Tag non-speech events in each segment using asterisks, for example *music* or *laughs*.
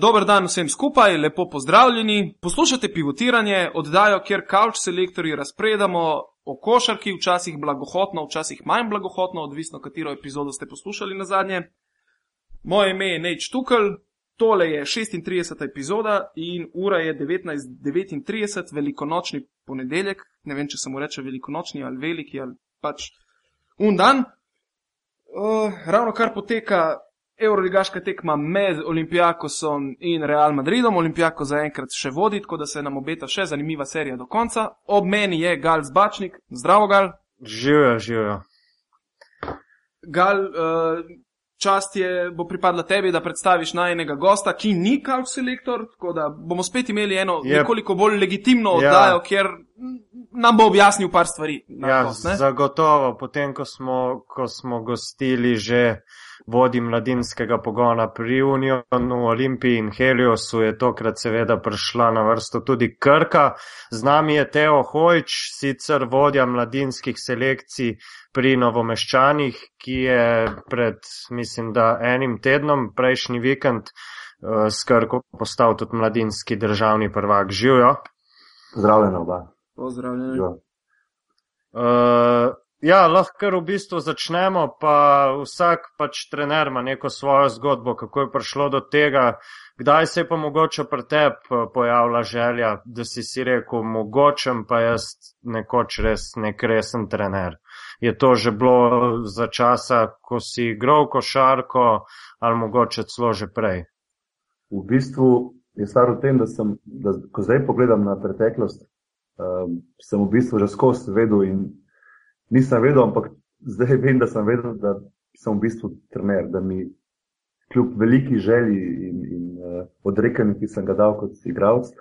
Dober dan vsem skupaj, lepo pozdravljeni. Poslušate pivotiranje, oddajo, kjer kavč selektorji razpredamo o košarki, včasih blagohotno, včasih manj blagohotno, odvisno katero epizodo ste poslušali na zadnje. Moje ime je Neč Tukl, tole je 36. epizoda in ura je 19.39, velikonočni ponedeljek. Ne vem, če se mu reče velikonočni ali veliki ali pač un dan. Uh, ravno kar poteka Euroligaška tekma med Olimpijakosom in Real Madridom. Olimpijako zaenkrat še vodi, tako da se nam obeta še zanimiva serija do konca. Ob meni je Gal Zbačnik, zdravo Gal. Živijo, živijo. Gal, uh, čast je, bo pripadla tebi, da predstaviš najnega gosta, ki ni kalk selektor, tako da bomo spet imeli eno Je- nekoliko bolj legitimno Ja. oddajo, kjer nam bo objasnil par stvari. na Ja, ne? zagotovo, potem ko smo, ko smo gostili že vodi mladinskega pogona pri Unionu, Olimpiji in Heliosu, je tokrat seveda prišla na vrsto tudi Krka. Z nami je Teo Hojč, sicer vodja mladinskih selekcij pri Novomeščanih, ki je pred, mislim, da enim tednom, prejšnji vikend, eh, s Krko postal tudi mladinski državni prvak. Živijo. Zdravljena oba. Pozdravljeni. Uh, ja, lahko v bistvu začnemo, pa vsak pač trener ima neko svojo zgodbo, kako je prišlo do tega, kdaj se je pa mogoče pri tebi pojavila želja, da si si rekel, mogočem pa jaz nekoč res nek resen trener. Je to že bilo za časa, ko si igral košarko ali mogoče celo že prej? V bistvu je stvar v tem, da sem, da, ko zdaj pogledam na preteklost, um, sem v bistvu že skozi vedel in nisem vedel, ampak zdaj vem, da sem vedel, da sem v bistvu trener, da mi kljub veliki želji in, in uh, odrekanju, ki sem ga dal kot igralec,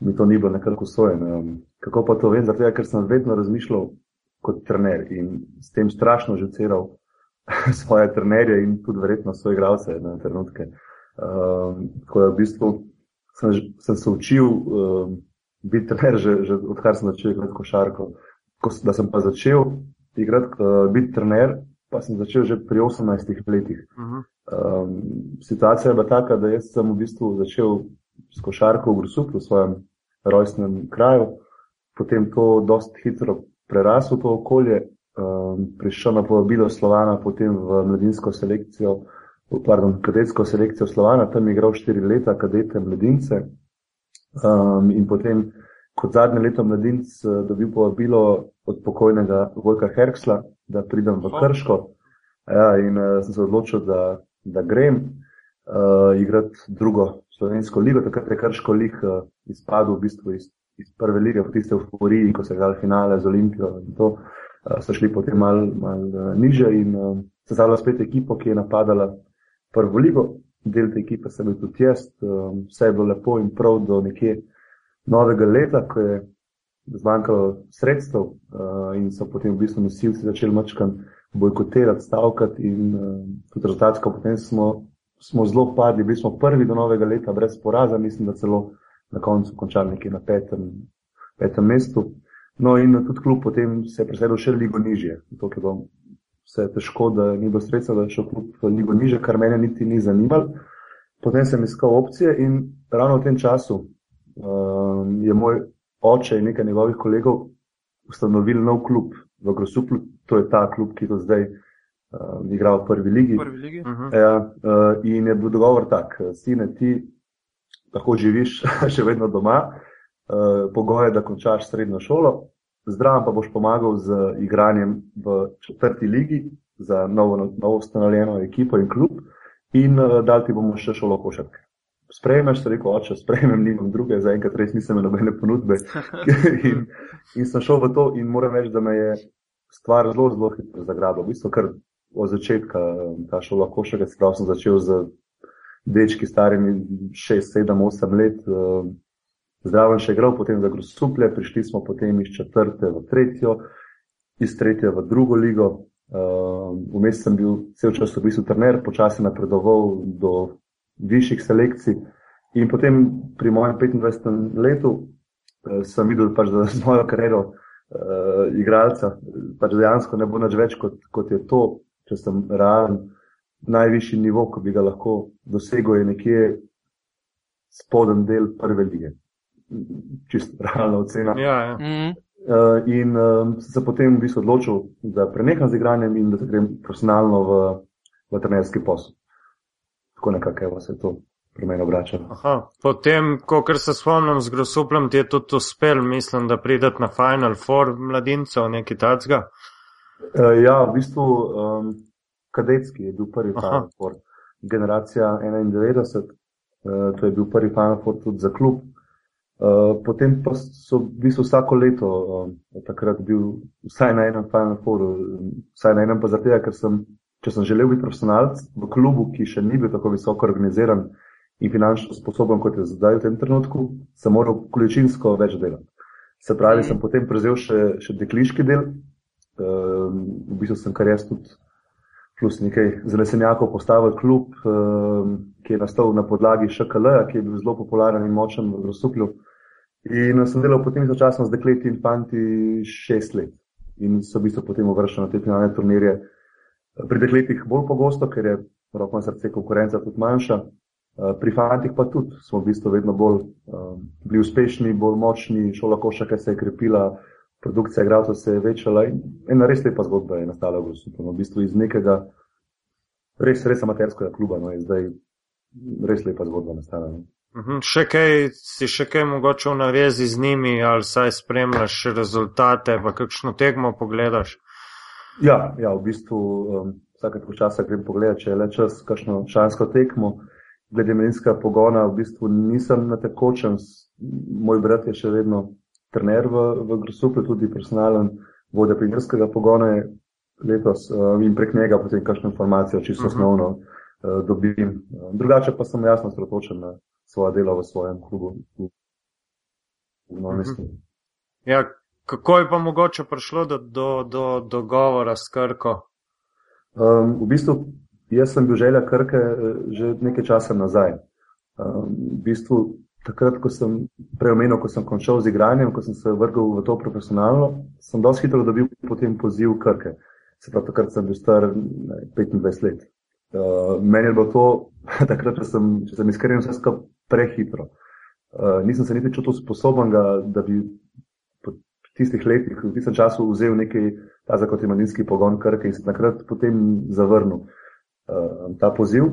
mi to ni bilo nekako usvojeno. Um, kako pa to vem? Zato, ker sem vedno razmišljal kot trener in s tem strašno žuciral *laughs* svoje trenerje in tudi verjetno svoje igralce na trenutke. Um, tako da v bistvu sem, sem se učil um, biti trener, že, že odkar sem začel igrati košarko. Ko, da sem pa začel igrati, uh, biti trener, pa sem začel že pri 18 letih. Uh -huh. Um, situacija je bila taka, da jaz sem v bistvu začel s košarko v Grusuplu, v svojem rojstnem kraju, potem to dosti hitro prerasel to okolje, um, prišel na povabilo Slovana, potem v mladinsko selekcijo, pardon, kadetsko selekcijo Slovana, tam je igral štiri leta, kadete mladince um, in potem kot zadnje leto mladinc eh, dobil povabilo od pokojnega Vojka Herksla, da pridem v. Krško. Ja, in uh, sem se odločil, da, da grem uh, igrati drugo slovensko ligo. Takrat je Krško lig uh, izpadel v bistvu iz, iz prve lige, po tiste euforiji, ko se je igrali finale z Olimpijo in to. Uh, so šli potem malo mal, uh, niže in uh, sestavila spet ekipo, ki je napadala prvo ligo. Del te ekipe sem bil tudi jaz, um, vse je bilo lepo in prav do nekje novega leta, ko je zmanjkalo sredstev uh, in so potem v bistvu nosilci začeli mačkan bojkotirati, stavkati in uh, tudi rezultatsko potem smo, smo zelo padli, bili smo prvi do novega leta brez poraza, mislim, da celo na koncu končali nekje na petem, petem mestu. No in tudi klub potem se je preselil še ligo nižje, zato je bilo vse težko, da ni bilo sredstva, da je šel klub ligo nižje, kar mene niti ni zanimalo. Potem sem iskal opcije in ravno v tem času um, je moj oče in nekaj njegovih kolegov ustanovili nov klub v Grosuplu, to je ta klub, ki do zdaj um, igra v prvi ligi. Prvi ligi. Uh -huh. Ja, uh, in je bil dogovor tak, sine, ti lahko živiš *laughs* še vedno doma, uh, pogoj je, da končaš srednjo šolo, zdravo pa boš pomagal z igranjem v četrti ligi za novo, novo ustanovljeno ekipo in klub in uh, dal ti bomo še šolo košarke. Sprejmeš, rekel, oče, sprejmem, nimam druge, zaenkrat res nisem imel nobene ponudbe. *laughs* in, in sem šel v to in moram reči, da me je stvar zelo, zelo hitro zagrabila. V bistvu kar od začetka um, ta šola košarke, se pravi, sem začel z dečki starimi 6, 7, 8 let. um, Zdravo še igral, potem za Grosuplje, prišli smo potem iz četrte v tretjo, iz tretje v drugo ligo. Um, Vmes sem bil cel čas v bistvu trener, počasi napredoval do višjih selekcij. In potem pri mojem 25. letu eh, sem videl, pač, da *laughs* z mojo kariero uh, igralca pač dejansko ne bo nič več kot, kot je to, če sem realen. Najvišji nivo, ko bi ga lahko dosegel, je nekje spoden del prve lige. Čisto realna ocena. Ja, ja. Mhm. Uh, in um, sem se potem v bistvu odločil, da preneham z igranjem in da se grem profesionalno v, v trenerski posel. Tako nekako evo, se to pri meni obračalo. Aha. Potem, ko se spomnim z grosuplem, ti je tudi uspel, mislim, da prideti na Final Four mladincev, nekaj tacga. Uh, ja, v bistvu um, kadetski je bil prvi Aha. Final Four. Generacija 91, uh, to je bil prvi Final Four tudi za klub. Uh, potem pa so v bistvu vsako leto um, takrat bil vsaj na enem Final Fouru, vsaj na enem pa zato, ker sem, če sem želel biti profesionalc v klubu, ki še ni bil tako visoko organiziran in finančno sposoben, kot je zdaj v tem trenutku, sem moral količinsko več delati. Se pravi, sem potem prevzel še, še dekliški del, um, v bistvu sem kar jaz tudi plus nekaj zanesenjakov postavil klub, um, ki je nastal na podlagi ŠKL, ki je bil zelo popularen in močen v Rosuplju. In sem delal potem istočasno z dekleti in fanti šest let. In so v bistvu potem uvrščeni na te finalne turnirje. Pri dekletih bolj pogosto, ker je roko na srce konkurenca tudi manjša. Eh, Pri fantih pa tudi smo v bistvu vedno bolj um, bili uspešni, bolj močni, šola košaka se je krepila, produkcija igralcev se je večala in ena res lepa zgodba je nastala v Rosuplju. No, v bistvu iz nekega res, res amaterskega kluba, no, je zdaj res lepa zgodba nastala. No. Mhm. Še kaj, si še kaj mogoče v navezi z njimi, ali saj spremljaš rezultate, pa kakšno tekmo pogledaš? Ja, ja, v bistvu um, vsake toliko časa grem pogledat, če je le čas, kakšno šansko tekmo. Glede menjskega pogona, v bistvu nisem na tekočem, moj brat je še vedno trener v, v Grosuplju, tudi personalen vodja pionirskega pogona je letos um, in prek njega potem kakšno informacijo čisto Mhm. osnovno uh, dobim. Um, drugače pa sem jasno sredotočen na svoje delo v svojem klubu v, v Novem Mhm. mestu. Ja, kako je pa mogoče prišlo do, do, do dogovora s Krko? Um, v bistvu, jaz sem bil želja Krke eh, že nekaj časa nazaj. Um, v bistvu, takrat, ko sem preomenil, ko sem končal z igranjem, ko sem se vrgel v to profesionalno, sem dosti hitro dobil potem poziv Krke. Se pravi, takrat sem bil star ne, 25 let. Uh, meni je bilo to, *laughs* takrat, če sem, če sem iskren, vse skupaj prehitro. Uh, nisem se niti čutil sposoben, da bi tistih letih, v tistem času vzel nekaj ta kot je mladinski pogon Krke in se takrat potem zavrnil uh, ta poziv.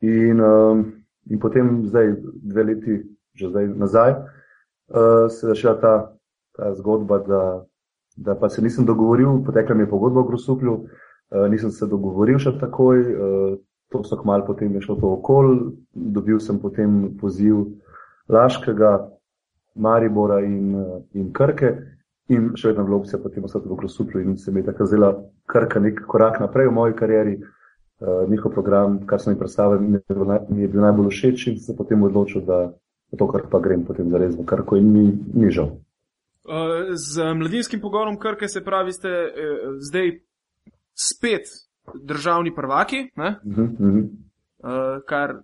In, um, in potem zdaj, dve leti, že zdaj nazaj, uh, se je začela ta, ta zgodba, da, da pa se nisem dogovoril, potekla mi je pogodba v Grosuplju, uh, nisem se dogovoril še takoj, uh, to so kmal potem je šlo to okol, dobil sem potem poziv Laškega, Maribora in, uh, in Krke. In še vedno bila opcija potem ostati v Grosuplju in se mi je tako zdela Krka nek korak naprej v moji karieri. Uh, njihov program, kar sem jim predstavil, mi je, naj, mi je bil najbolj všeč in sem se potem odločil, da to, kar pa grem potem zares v Krko in mi ni žal. Uh, Z mladinskim pogonom Krke se pravi, ste uh, zdaj spet državni prvaki, ne? Uh -huh, uh -huh. uh, kar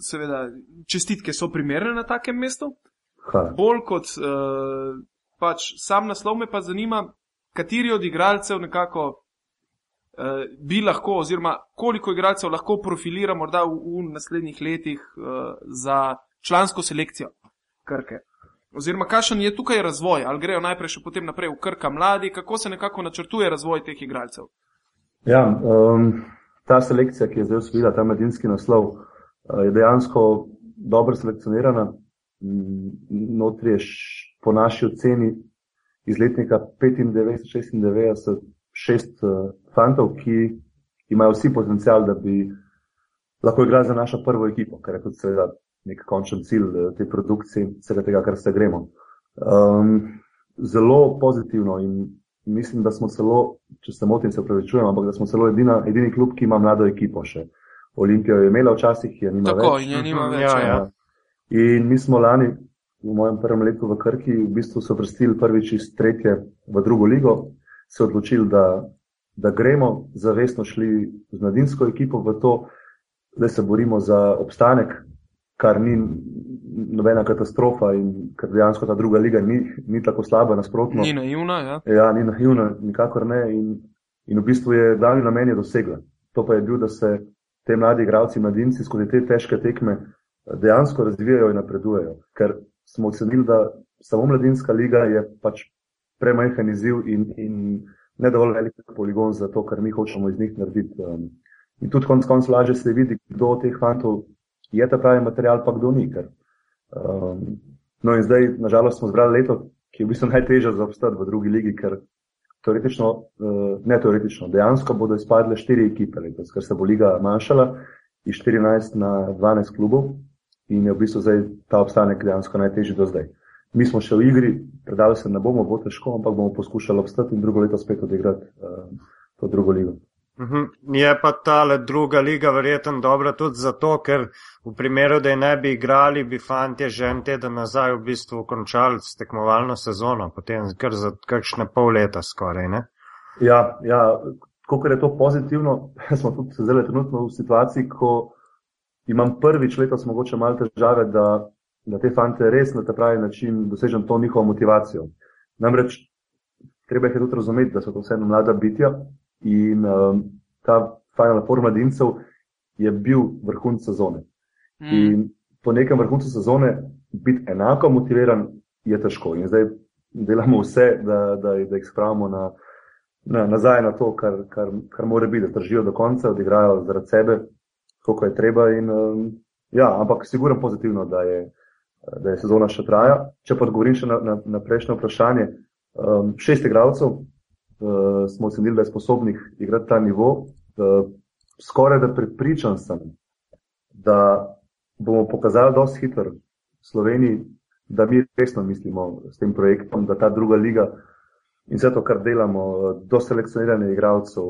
seveda čestitke so primerne na takem mestu. Hvala. Bolj kot uh, pač sam naslov me pa zanima, kateri od igralcev nekako uh, bi lahko, oziroma koliko igralcev lahko profilira morda v, v naslednjih letih uh, za člansko selekcijo Krke. Oziroma, kakšen je tukaj razvoj, ali grejo najprej še potem naprej v Krka mladi, kako se nekako načrtuje razvoj teh igralcev. Ja, um, ta selekcija, ki je zdaj osvojila ta mladinski naslov, uh, je dejansko dobro selekcionirana. Notri je po naši oceni iz letnika 95-96 šest uh, fantov, ki imajo vsi potencial, da bi lahko igrali za našo prvo ekipo, kar je tudi seveda nek končen cilj eh, te produkcije in vsega tega, kar se gremo. Um, zelo pozitivno in mislim, da smo celo, če se motim, se upravičujem, ampak da smo celo edina, edini klub, ki ima mlado ekipo še. Olimpijo je imela včasih, je nima Tako, več. in je nima Mhm, več. ja, ja. ja. In mi smo lani, v mojem prvem letu v Krki, v bistvu so vrstili prvič iz tretje v drugo ligo, se odločili, da, da gremo, zavestno šli z mladinsko ekipo v to, da se borimo za obstanek, kar ni nobena katastrofa in ker dejansko ta druga liga ni, ni tako slaba, nasprotno. Ni naivna, ja. Ja, ni naivna, nikakor ne. In, in v bistvu je glavni namen je dosegla. To pa je bil, da se te mladi igralci, mladinci skozi te težke tekme dejansko razvijajo in napredujejo. Ker smo ocenili, da samo mladinska liga je pač premajhen izziv in, in ne dovolj velik poligon za to, kar mi hočemo iz njih narediti. Um, in tudi konec koncev lažje se vidi, kdo od teh fantov je ta pravi material, pa kdo ni. Ker, um, no in zdaj, nažalost, smo zbrali leto, ki je v bistvu najtežje za obstati v drugi ligi, ker teoretično, uh, ne teoretično, dejansko bodo izpadle štiri ekipe letos, ker se bo liga manjšala iz 14 na 12 klubov in je v bistvu zdaj ta obstanek dejansko najtežji do zdaj. Mi smo še v igri, predali se ne bomo, bo težko, ampak bomo poskušali obstati in drugo leto spet odigrati uh, to drugo ligo. Mhm. Je pa ta druga liga verjetno dobra tudi zato, ker v primeru, da je ne bi igrali, bi fanti že en teden nazaj v bistvu končali s tekmovalno sezono, potem kar za kakšne pol leta skoraj. Ne? Ja, ja koliko je to pozitivno, *laughs* smo tudi zelo trenutno v situaciji, ko imam prvič letos mogoče malo težave, da, da te fante res na ta pravi način dosežem to njihovo motivacijo. Namreč treba je tudi razumeti, da so to vseeno mlada bitja in um, ta Final Four mladincev je bil vrhunc sezone. Mm. In po nekem vrhuncu sezone biti enako motiviran je težko. In zdaj delamo vse, da, da, da jih spravimo na, na, nazaj na to, kar, kar, kar mora biti, da držijo do konca, odigrajo zaradi sebe, koliko je treba. In, um, ja, ampak siguren pozitivno, da je, da je sezona še traja. Če pa odgovorim še na, na, na prejšnje vprašanje, um, šest igralcev uh, smo ocenili, da je sposobnih igrati ta nivo. Uh, skoraj da prepričan sem, da bomo pokazali dosti hitro Sloveniji, da mi resno mislimo s tem projektom, da ta druga liga in vse to, kar delamo, do selekcioniranja igralcev,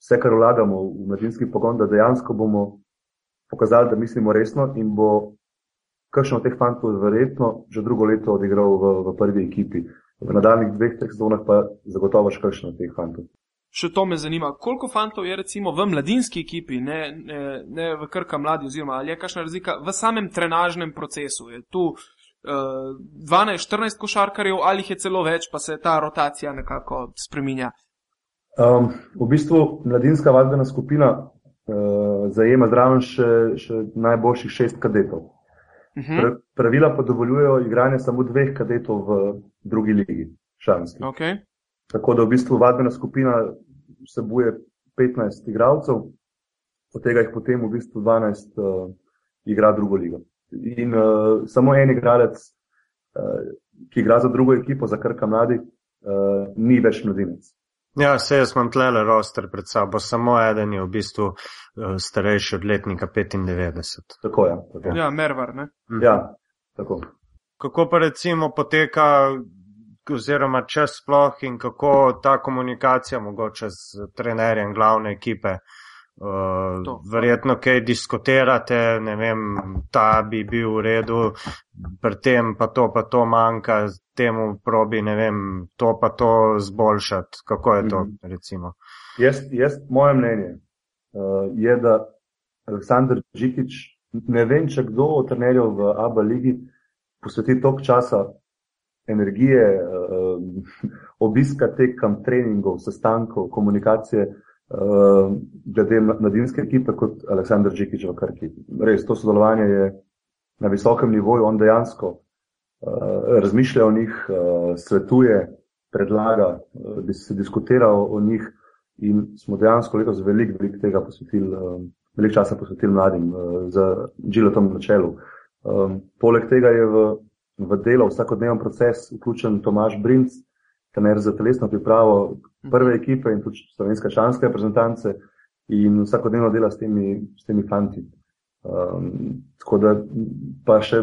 vse, kar vlagamo v mladinski pogon, da dejansko bomo pokazali, da mislimo resno in bo kakšen od teh fantov verjetno že drugo leto odigral v, v prvi ekipi. V nadaljnih dveh, treh sezonah pa zagotovo še kakšen od teh fantov. Še to me zanima, koliko fantov je recimo v mladinski ekipi, ne, ne, ne v krka mladi, oziroma ali je kakšna razlika v samem trenažnem procesu. Je tu uh, 12-14 košarkarjev ali jih je celo več, pa se ta rotacija nekako spreminja? Um, v bistvu mladinska vadbena skupina uh, zajema zraven še, še najboljših šest kadetov. Uh mhm. -huh. Pravila pa dovoljujejo igranje samo dveh kadetov v drugi ligi, šanski. Okay. Tako da v bistvu vadbena skupina vsebuje 15 igralcev, od tega jih potem v bistvu 12 uh, igra drugo ligo. In uh, samo en igralec, uh, ki igra za drugo ekipo, za krka mladi, uh, ni več mladinec. Ja, se jaz imam tlele roster pred sabo, samo eden je v bistvu uh, starejši od letnika 95. Tako je. Tako. Ja, Mervar, ne? Mhm. Ja, tako. Kako pa recimo poteka, oziroma če sploh in kako ta komunikacija mogoče z trenerjem glavne ekipe? Uh, verjetno kaj diskutirate, ne vem, ta bi bil v redu, pri tem pa to, pa to manjka, temu probi, ne vem, to pa to zboljšati. Kako je to, mm. recimo? Jaz, jaz, moje mnenje uh, je, da Aleksandr Džikič, ne vem, če kdo od trenerjev v ABA ligi posveti toliko časa, energije, uh, obiska tekem, treningov, sestankov, komunikacije. Uh, glede mladinske ekipe kot Aleksandr Džikič v Krki. Res, to sodelovanje je na visokem nivoju, on dejansko uh, razmišlja o njih, uh, svetuje, predlaga, uh, da se diskutira o, njih in smo dejansko letos veliko, veliko tega posvetili, uh, veliko časa posvetili mladim uh, z Džilotom na čelu. Um, poleg tega je v, v delo vsakodneven proces vključen Tomaš Brinc, trener za telesno pripravo prve ekipe in tudi slovenske članske reprezentance in vsakodnevno dela s temi, s temi fanti. Um, tako da pa še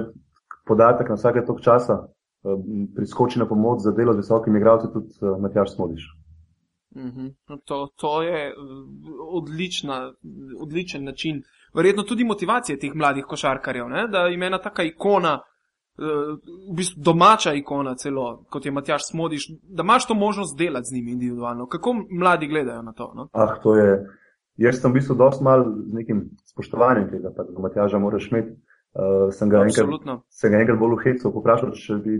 podatek na vsake tok časa um, priskoči na pomoč za delo z visokimi igralci tudi uh, Matjaš Smodiš. Mhm. To, to je odlična, odličen način, verjetno tudi motivacije teh mladih košarkarjev, ne? da je ena taka ikona, v bistvu domača ikona, celo kot je Matjaš Smodiš, da imaš to možnost delati z njimi individualno. Kako mladi gledajo na to? No? Ah, to je. Jaz sem v bistvu dosti mal z nekim spoštovanjem tega, da ga Matjaža moraš imeti. Uh, sem, ga enkrat, sem ga enkrat bolj v hecu poprašal, če bi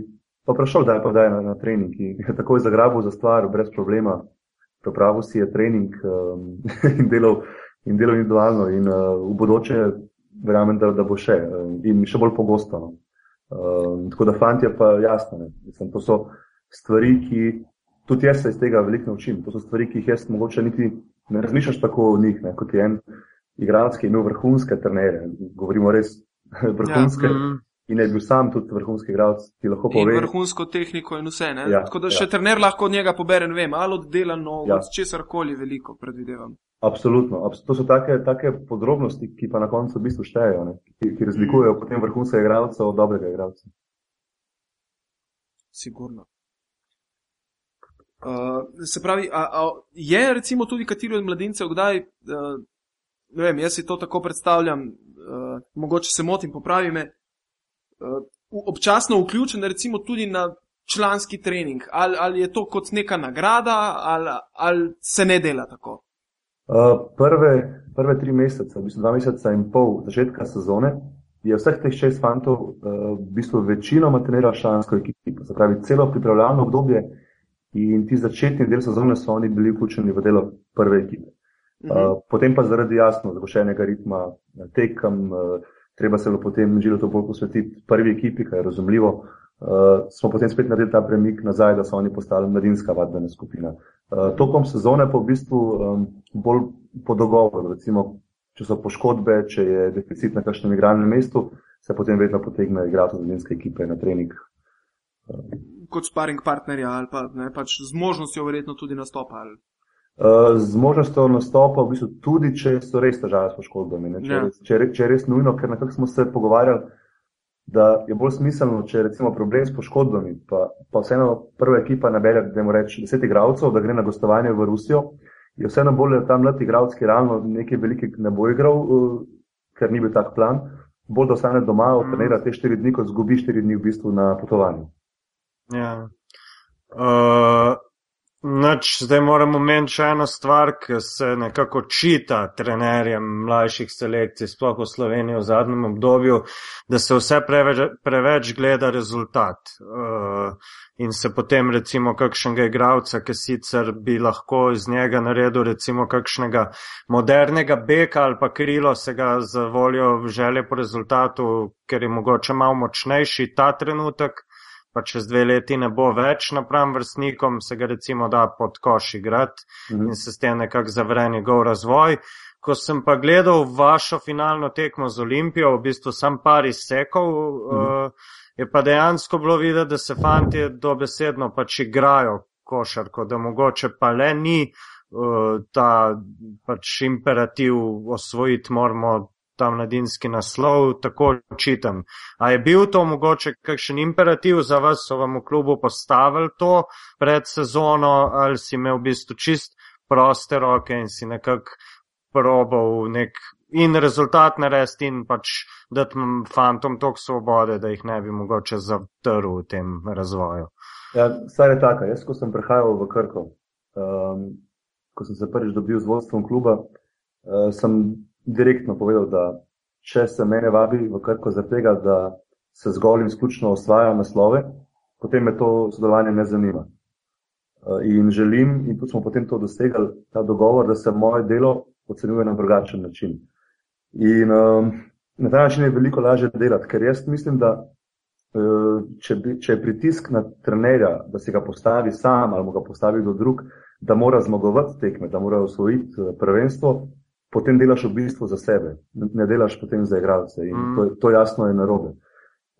pa prišel, da je pa daj na, na trening. In je takoj zagrabil za stvar, brez problema. Pripravil si je trening um, *laughs* in delal in delal individualno. In uh, v bodoče verjamem, da, da bo še in še bolj pogosto. No. Um, tako da fanti je pa jasno. Mislim, to so stvari, ki tudi jaz se iz tega veliko naučim. To so stvari, ki jih jaz mogoče niti ne razmišljaš tako o njih, ne, kot je en igralec, ki je imel vrhunske trenere. Govorimo res *laughs* vrhunske. Ja, mm. In je bil sam tudi vrhunski igralec, ki lahko pove. Vrhunsko tehniko in vse. Ja, Tako da še ja. trener lahko od njega pobere, ne vem, ali oddela nogo, ja. česar koli veliko, predvidevam. Absolutno. To so take, take podrobnosti, ki pa na koncu v bistvu štejejo, ki, ki razlikujejo mm. potem vrhunskega igralca od dobrega igralca. Sigurno. Uh, se pravi, a, a je recimo tudi kateri od mladincev, kdaj, uh, ne vem, jaz si to tako predstavljam, uh, mogoče se motim, popravi me, uh, občasno vključen recimo tudi na članski trening, ali, ali je to kot neka nagrada, ali, ali se ne dela tako? Uh, prve, prve tri mesece, v bistvu dva meseca in pol začetka sezone, je vseh teh šest fantov uh, v bistvu večinoma treniralo člansko ekipo, se pravi celo pripravljalno obdobje in ti začetni del sezone so oni bili vključeni v delo prve ekipe. Uh, potem pa zaradi jasno zagošenega ritma tekem, uh, treba se bo potem žilo to bolj posvetiti prvi ekipi, kar je razumljivo. Uh, smo potem spet naredili ta premik nazaj, da so oni postali mladinska vadbena skupina. Uh, tokom sezone pa v bistvu um, bolj po dogovoru, recimo, če so poškodbe, če je deficit na kakšnem igralnem mestu, se potem vedno potegne igrati mladinske ekipe na trening. Uh. Kot sparing partnerja ali pa ne, pač z možnostjo verjetno tudi nastopa. Ali... Z možnostjo nastopa, v bistvu tudi če so res težave s poškodbami. Če, ja. če, če je res nujno, ker nekako smo se pogovarjali, da je bolj smiselno, če je recimo problem s poškodbami, pa, pa vseeno prva ekipa nabere, da moramo reči, deset igralcev, da gre na gostovanje v Rusijo, je vseeno bolje, da tam mladi igralec, ki realno nekaj velikih ne bo igral, uh, ker ni bil tak plan, bolj da ostane doma, mm. trenira te štiri dni, kot zgubi štiri dni v bistvu na potovanju. Ja. Uh... Nač, zdaj moramo omeniti še eno stvar, ki se nekako čita trenerjem mlajših selekcij, sploh v Sloveniji v zadnjem obdobju, da se vse preveč, preveč gleda rezultat. Uh, in se potem recimo kakšnega igravca, ki sicer bi lahko iz njega naredil recimo kakšnega modernega beka ali pa krilo se ga za voljo želje po rezultatu, ker je mogoče malo močnejši ta trenutek pa čez dve leti ne bo več napram vrstnikom, se ga recimo da pod koš igrati mm -hmm. in se s tem nekako zavre njegov razvoj. Ko sem pa gledal vašo finalno tekmo z Olimpijo, v bistvu sem par izsekov, mm -hmm. uh, je pa dejansko bilo videti, da se fanti dobesedno pač igrajo košarko, da mogoče pa le ni uh, ta pač imperativ osvojiti moramo ta mladinski naslov, tako čitam. A je bil to mogoče kakšen imperativ za vas, so vam v klubu postavili to pred sezono, ali si imel v bistvu čist proste roke in si nekako probal nek in rezultat narediti in pač dati fantom toliko svobode, da jih ne bi mogoče zatrl v tem razvoju. Ja, stvar je taka, jaz ko sem prihajal v Krko, um, ko sem se prvič dobil z vodstvom kluba, uh, sem direktno povedal, da če se mene vabi v krko za tega, da se zgolj in izključno osvaja naslove, potem me to sodelovanje ne zanima. Eh, in želim, in tudi smo potem to dosegali, ta dogovor, da se moje delo ocenjuje na drugačen način. In um, na ta način je veliko lažje delati, ker jaz mislim, da uh, če, bi, če je pritisk na trenerja, da se ga postavi sam ali ga postavi do drug, da mora zmagovati tekme, da mora osvojiti prvenstvo, potem delaš v bistvu za sebe, ne delaš potem za igralce. In mm. to, to jasno je narobe.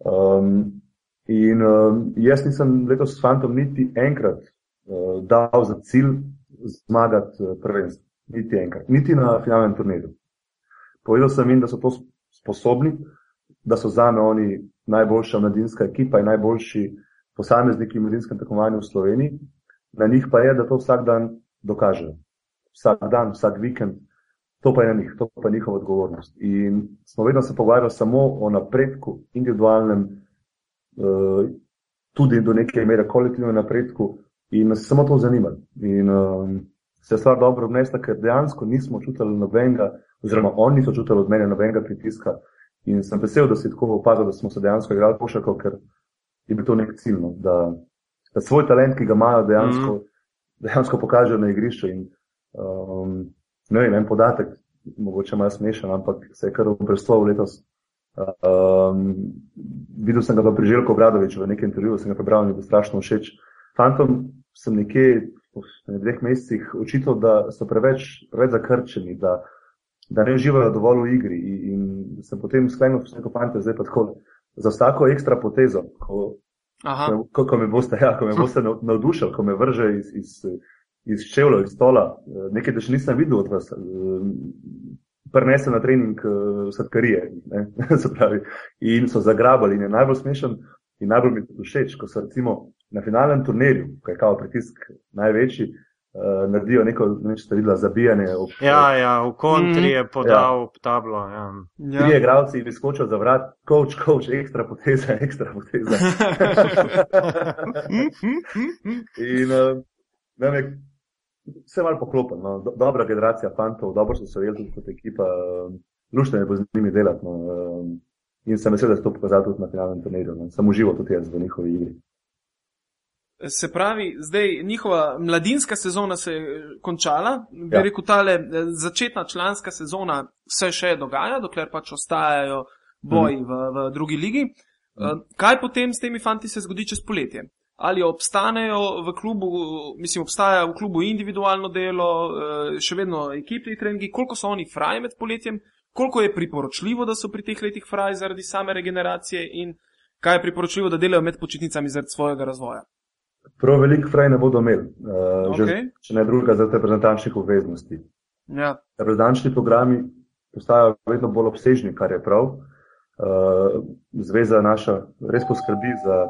Um, in um, jaz nisem letos s fantom niti enkrat uh, dal za cilj zmagati uh, prvenstvo. Niti enkrat, niti na finalnem turnirju. Povedal sem jim, da so to sposobni, da so za me oni najboljša mladinska ekipa in najboljši posamezniki v mladinskem tekmovanju v Sloveniji. Na njih pa je, da to vsak dan dokažejo. Vsak dan, vsak vikend, To pa je njih, to pa je njihova odgovornost. In smo vedno se pogovarjali samo o napredku, individualnem, uh, tudi do neke mere kolektivnem napredku, in nas samo to zanima. In um, se je stvar dobro obnesla, ker dejansko nismo čutili nobenega, oziroma oni niso čutili od mene nobenega pritiska. In sem vesel, da si tako opazil, da smo se dejansko igrali pošako, ker je bil to nek cilj, no, da, da svoj talent, ki ga imajo, dejansko, mm. dejansko pokažejo na igrišču. In, um, ne vem, en podatek, mogoče malo smešen, ampak se je kar obrestval letos. Um, videl sem ga pa pri Željku Obradoviču v nekem intervjuju, sem ga prebral in mi je strašno všeč. Fantom sem nekje v dveh mesecih očital, da so preveč, preveč zakrčeni, da, da ne uživajo dovolj v igri. In, in sem potem sklenil vse fante, zdaj pa tako. Za vsako ekstra potezo, ko, ko, ko me boste, ja, ko me boste navdušili, ko me vrže iz, iz, iz čevlja, iz stola, nekaj, da še nisem videl od vas, prnese na trening sadkarije. *laughs* in so zagrabali in je najbolj smešen in najbolj mi je všeč, ko so recimo na finalnem turnirju, ko je kao pritisk največji, uh, naredijo neko, ne če ste videli, zabijanje. Ob, ja, ja, v kontri mm. je podal ja. tablo. Ja. Ja. Trije igralci in skočijo za vrat, coach, coach, ekstra poteza, *laughs* ekstra poteza. *laughs* in uh, ne vem, vse malo poklopen, no. Do, dobra generacija fantov, dobro so se ujeli tudi kot ekipa, uh, luštno je bo z njimi delati. No. Uh, in sem vesel, da se to pokazalo tudi na finalnem turnirju. No. Sem užival tudi jaz v njihovi igri. Se pravi, zdaj njihova mladinska sezona se je končala, bi ja. rekel, ta začetna članska sezona se še dogaja, dokler pač ostajajo boji mm. v, v drugi ligi. Mm. Kaj potem s temi fanti se zgodi čez poletje? Ali obstanejo v klubu, mislim, obstaja v klubu individualno delo, eh, še vedno ekipni treningi, koliko so oni fraj med poletjem, koliko je priporočljivo, da so pri teh letih fraj zaradi same regeneracije in kaj je priporočljivo, da delajo med počitnicami zaradi svojega razvoja. Prav veliko fraj ne bodo imeli, uh, okay. že, če ne druga, za reprezentančnih obveznosti. Ja. Reprezentančni programi postajajo vedno bolj obsežni, kar je prav. Uh, zveza naša res poskrbi za,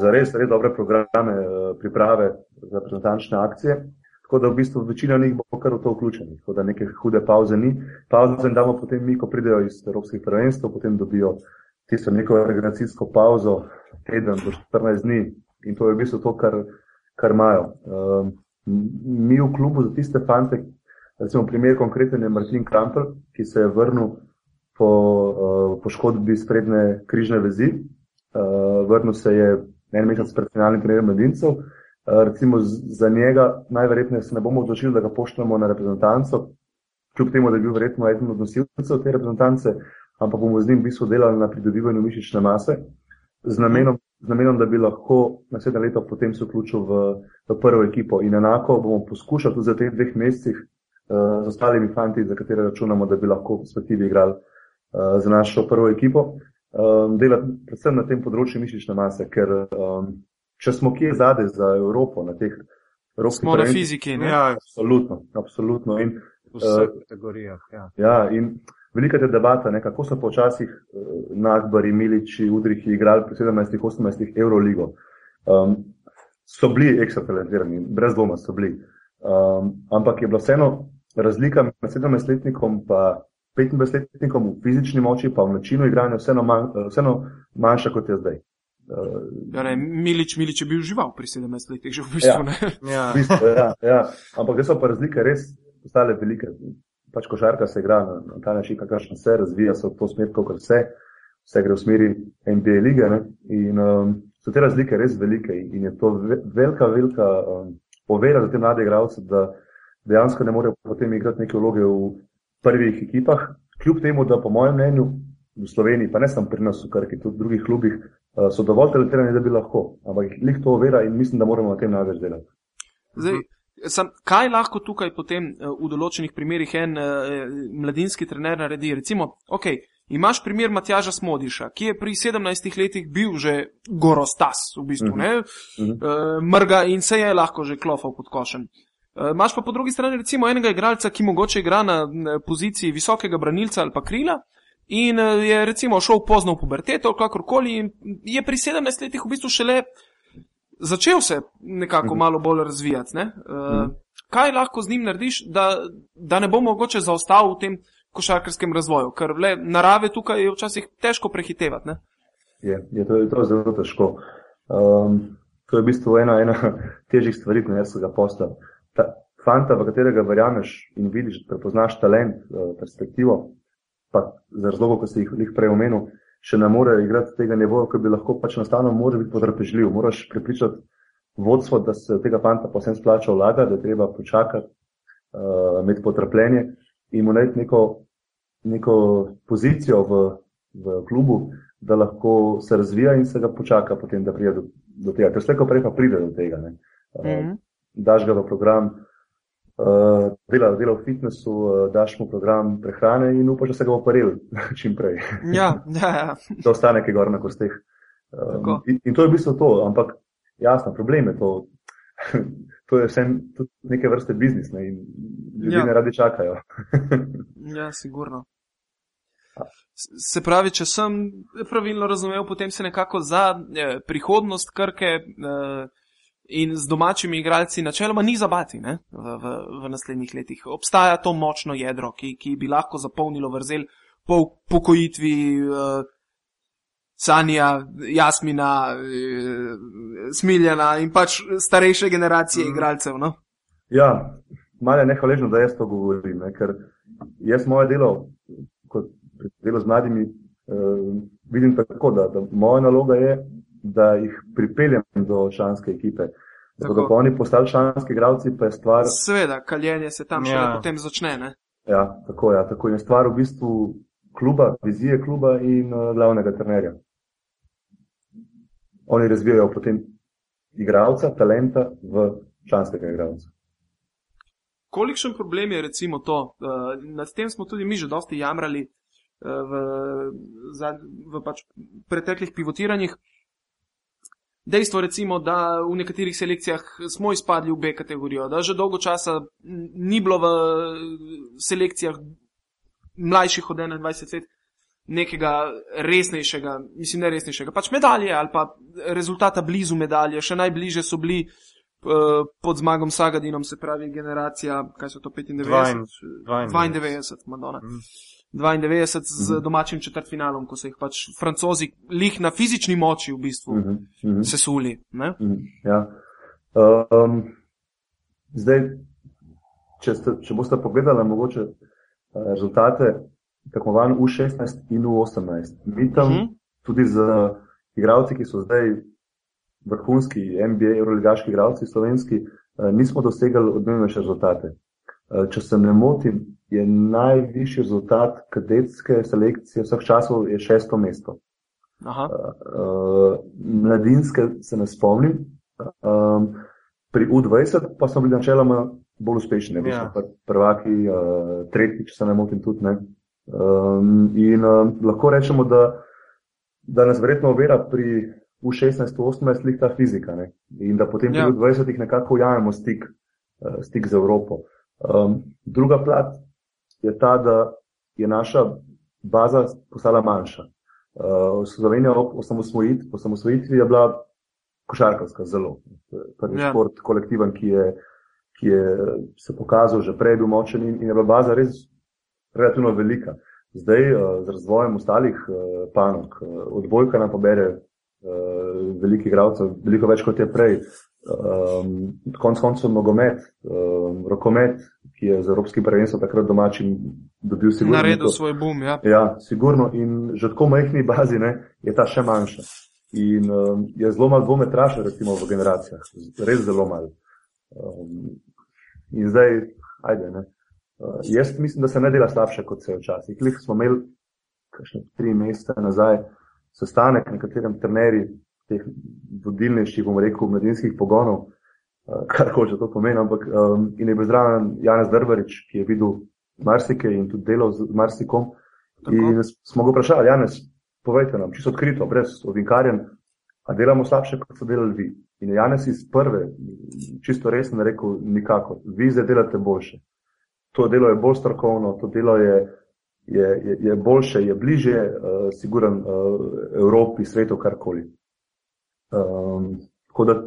za res, res dobre programe, uh, priprave za reprezentančne akcije. Tako da v bistvu večina njih bo kar v to vključenih, tako da neke hude pauze ni. Pauze jim damo potem mi, ko pridejo iz evropskih prvenstv, potem dobijo tisto neko regeneracijsko pauzo, teden do 14 dni, in to je v bistvu to, kar, kar imajo. Um, mi v klubu za tiste fante, recimo primer konkreten je Martin Krampel, ki se je vrnil po uh, poškodbi sprednje križne vezi. Uh, vrnil se je en mesec pred finalnim trenerjem mladincev. Uh, recimo za njega najverjetneje se ne bomo odločili, da ga pošljemo na reprezentanco, kljub temu, da je bil verjetno eden od nosilcev te reprezentance, ampak bomo z njim v bistvu delali na pridobivanju mišične mase z namenom, z namenom, da bi lahko naslednje leto potem se vključil v, v prvo ekipo. In enako bomo poskušali tudi za teh dveh mesecih uh, z ostalimi fanti, za katere računamo, da bi lahko perspektivi igrali uh, za našo prvo ekipo, um, delati predvsem na tem področju mišične mase, ker um, če smo kje zade za Evropo na teh Smo na fiziki, ne? Ja, absolutno, absolutno. In, v vseh uh, kategorijah. Ja. ja, in velika je debata, ne, kako so počasih uh, Nagbari, Miliči, Udrihi igrali pri 17-18 Euroligo. Um, so bili ekstratalentirani, brez dvoma so bili. Um, ampak je bila vseeno razlika med 17-letnikom in 25-letnikom v fizični moči, pa v načinu igranja, vseeno, man, vseeno manjša kot je zdaj. Uh, ja, ne, Milič, Milič je bil žival pri 17 letih, že v bistvu. Ja, *laughs* ja. v bistvu ja, ja. Ampak so pa razlike res postale velike pač košarka se igra na, na ta način, kakšno se razvija, so to smer, kot vse, vse gre v smeri NBA lige. Ne? In um, so te razlike res velike in je to velika, velika um, ovira za te mlade igralce, da dejansko ne morejo potem igrati neke vloge v prvih ekipah. Kljub temu, da po mojem mnenju v Sloveniji, pa ne samo pri nas, v Krki, tudi v drugih klubih, uh, so dovolj talentirani, da bi lahko. Ampak jih to ovira in mislim, da moramo na tem največ delati. Zdaj, Sam, kaj lahko tukaj potem eh, v določenih primerjih en uh, mladinski trener naredi? Recimo, ok, imaš primer Matjaža Smodiša, ki je pri 17 letih bil že gorostas, v bistvu, uh -huh. uh, uh, mrga in se je lahko že klofal pod košem. Uh, imaš pa po drugi strani recimo enega igralca, ki mogoče igra na, poziciji visokega branilca ali pa krila. In je recimo šel pozno v puberteto, kakorkoli, in je pri 17 letih v bistvu šele začel se nekako mhm. malo bolj razvijati. Ne? Uh, kaj lahko z njim narediš, da, da ne bo mogoče zaostal v tem košarkarskem razvoju, ker le narave tukaj je včasih težko prehitevati. Ne? Je, je, to, je to zelo težko. Um, to je v bistvu ena, ena *laughs* težjih stvari, ki jaz ga postavim. Fanta, v katerega verjameš in vidiš, prepoznaš talent, eh, perspektivo, pa za razlogo, ko si jih, jih prej omenil, še ne more igrati tega nivoja, ki bi lahko pač nastalo, mora biti potrpežljiv. Moraš pripričati vodstvo, da se tega fanta posebno splača vlaga, da je treba počakati, uh, imeti potrpljenje in mu najti neko, neko pozicijo v, v klubu, da lahko se razvija in se ga počaka, potem, da pride do, do tega. Ker vse, ko prej pa pride do tega. Uh, mm -hmm. Daš ga v program, uh, dela, dela v fitnessu, uh, daš mu program prehrane in upaš, da se ga bo paril *laughs* čim prej. Ja, ja, ja. *laughs* to ostane, ki gor na kosteh. Um, in, in to je v bistvu to, ampak jasno, problem je to. *laughs* to je vse neke vrste biznis ne? in ljudje ja. ne radi čakajo. ja, sigurno. Se pravi, če sem pravilno razumel, potem se nekako za eh, prihodnost Krke eh, in z domačimi igralci načeloma ni zabati ne, v, v, v naslednjih letih. Obstaja to močno jedro, ki, ki bi lahko zapolnilo vrzel po pokojitvi eh, Sanja, Jasmina, eh, Smiljana in pač starejše generacije mm. igralcev. No? Ja, malo je nehvaležno, da jaz to govorim, ne? ker jaz moje delo, kot delo z mladimi, eh, vidim tako, da, da moja naloga je, da jih pripeljem do članske ekipe. Da bodo oni postali članski igralci, pa je stvar. Sveda, kaljenje se tam ja. še potem začne. Ne? Ja, tako, ja, tako je stvar v bistvu kluba, vizije kluba in uh, glavnega trenerja oni razvijajo potem igralca, talenta v članskega igralca. Kolikšen problem je recimo to? Uh, nad tem smo tudi mi že dosti jamrali uh, v, za, v pač preteklih pivotiranjih. Dejstvo recimo, da v nekaterih selekcijah smo izpadli v B kategorijo, da že dolgo časa ni bilo v selekcijah mlajših od 21 let nekega resnejšega, mislim, ne resnejšega, pač medalje ali pa rezultata blizu medalje, še najbliže so bili uh, pod zmagom Sagadinom, se pravi generacija, kaj so to 95, 92, Madonna. Mm. 92 z mm. domačim četrtfinalom, ko so jih pač francozi lih na fizični moči v bistvu mm -hmm. sesuli. Mm, ja. um, zdaj, če, ste, če boste pogledali mogoče uh, rezultate tekmovanj U16 in U18. Mi tam uh mhm. -huh. tudi z igravci, ki so zdaj vrhunski NBA, euroligaški igravci, slovenski, eh, nismo dosegali odmevnejše rezultate. Eh, če se ne motim, je najvišji rezultat kadetske selekcije vseh časov je šesto mesto. Aha. Eh, mladinske se ne spomnim. Pri U20 pa smo bili načeloma bolj uspešni, ja. prvaki, tretji, če se ne motim, tudi ne. In lahko rečemo, da, da nas verjetno ovira pri U16-18 lik ta fizika ne? in da potem ja. pri U20 nekako ujamemo stik, stik z Evropo. Um, druga plat je ta, da je naša baza postala manjša. Uh, Slovenija ob osamosvojitvi, osamosvojitvi je bila košarkarska zelo. Prvi ja. šport kolektiven, ki je, ki je se pokazal že prej bil močen in, in je bila baza res relativno velika. Zdaj, uh, z razvojem ostalih uh, panog, uh, odbojka nam pobere uh, velikih igralcev, veliko več kot je prej. Um, konc koncev nogomet, um, rokomet, ki je z Evropskim prvenstvom takrat domačim dobil sigurno. Naredil svoj boom, ja. Ja, sigurno. In že tako majhni bazi ne, je ta še manjša. In um, je zelo malo dvometraša, recimo v generacijah. Res zelo malo. Um, in zdaj, ajde, ne. Uh, jaz mislim, da se ne dela slabše, kot se je včasih. Klih smo imeli kakšne tri mesece nazaj sestanek, na katerem trenerji teh vodilnejših, bomo rekel, medijskih pogonov, uh, kar hoče to pomeni, ampak um, in je bil zraven Janez Drbarič, ki je videl marsike in tudi delal z marsikom. Tako. In smo ga vprašali, Janez, povejte nam, čisto odkrito, brez ovinkarjen, a delamo slabše, kot so delali vi. In Janez iz prve, čisto resno rekel, nikako, vi zdaj delate boljše to delo je bolj strokovno, to delo je, je, je, je boljše, je bliže, uh, siguran uh, Evropi, svetu, karkoli. Um, tako da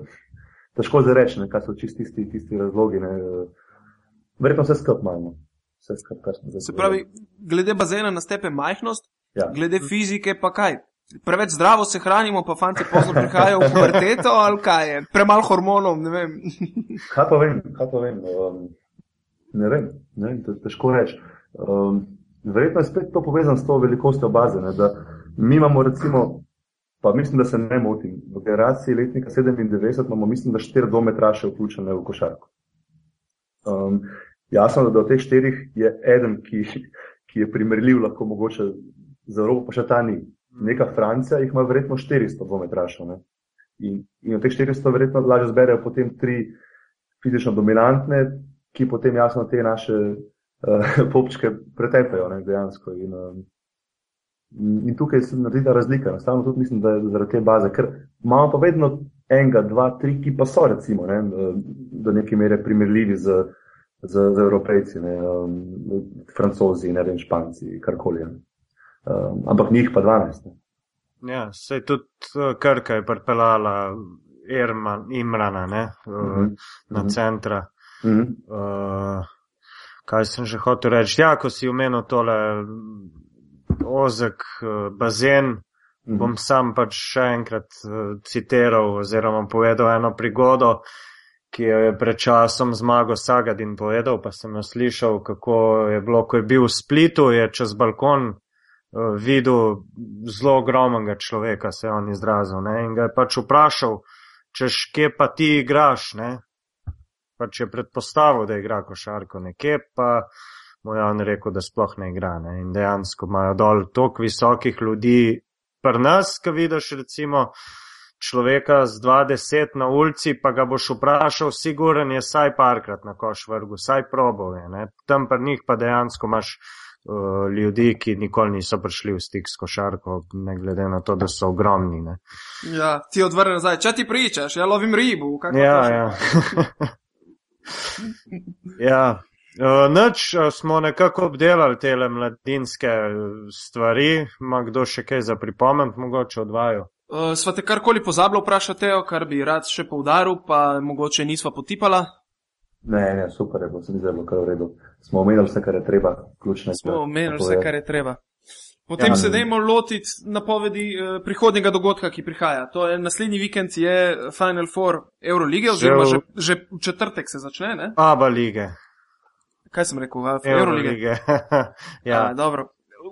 težko zdaj reči, kaj so čisti tisti, tisti razlogi. Ne. Verjetno vse skupaj imamo. Skup, Se pravi, glede bazena na stepe majhnost, ja. glede fizike pa kaj? Preveč zdravo se hranimo, pa fanti pozno prihajajo v puberteto ali kaj je? Premalo hormonov, ne vem. *laughs* kaj pa vem, kaj pa vem. Um, Ne vem, ne vem težko reči. Um, verjetno je spet to povezano s to velikostjo baze. Ne, mi imamo, recimo, pa mislim, da se ne motim, v generaciji letnika 97 imamo, mislim, da štiri dometraše vključene v košarko. Um, jasno, da od teh štirih je eden, ki, ki je primerljiv, lahko mogoče za Evropo, pa še ta ni. Neka Francija jih ima verjetno 400 dvometrašov. In, in od teh 400 verjetno lažje zberejo potem tri fizično dominantne, ki potem jasno te naše uh, popčke pretepajo ne, dejansko. In, um, in tukaj se naredi ta razlika. Enostavno tudi mislim, da je zaradi te baze, ker imamo pa vedno enega, dva, tri, ki pa so recimo ne, do neke mere primerljivi z, z, z evropejci, ne, um, francozi, ne vem, španci, karkoli. Um, ampak njih pa 12. Ne. Ja, se je tudi uh, Krka je pripeljala Irman, Imrana ne, uh -huh. na mhm. centra. Uh -huh. uh, kaj sem že hotel reči? Ja, ko si umenil tole ozek uh, bazen, -huh. bom sam pač še enkrat uh, citiral oziroma povedal eno prigodo, ki jo je pred časom zmago Sagadin povedal, pa sem jo slišal, kako je bilo, ko je bil v Splitu, je čez balkon Eh, videl zelo ogromnega človeka, se je on izrazil. Ne? In ga je pač vprašal, češ, kje pa ti igraš. Ne? Pač je predpostavil, da igra košarko, nekje pa mu je on rekel, da sploh ne igra. Ne? In dejansko imajo dol toliko visokih ljudi, pri nas, ki vidiš recimo človeka z 20 na ulici, pa ga boš vprašal, siguren je saj parkrat na koš vrgu, saj probov je. Tam pri njih pa dejansko imaš uh, ljudi, ki nikoli niso prišli v stik s košarko, ne glede na to, da so ogromni. Ne. Ja, ti odvrne nazaj, če ti pričaš, ja lovim ribu. Ja, ja. *laughs* ja. Uh, Noč uh, smo nekako obdelali te mladinske stvari, ima kdo še kaj za pripomen, mogoče odvajo. Uh, sva te karkoli pozabila vprašati, kar bi rad še poudaril, pa mogoče nisva potipala? Ne, ne, super je bilo, se mi zelo kar v redu. Smo omenili vse, kar je treba, ključne stvari. Smo omenili vse, kar je treba. Potem ja, se dajmo lotiti napovedi eh, prihodnega dogodka, ki prihaja. To je naslednji vikend, je Final Four Eurolige, oziroma že, že v četrtek se začne. Ne? Aba lige. Kaj sem rekel? Eurolige. Eurolige. *laughs* ja, A, dobro.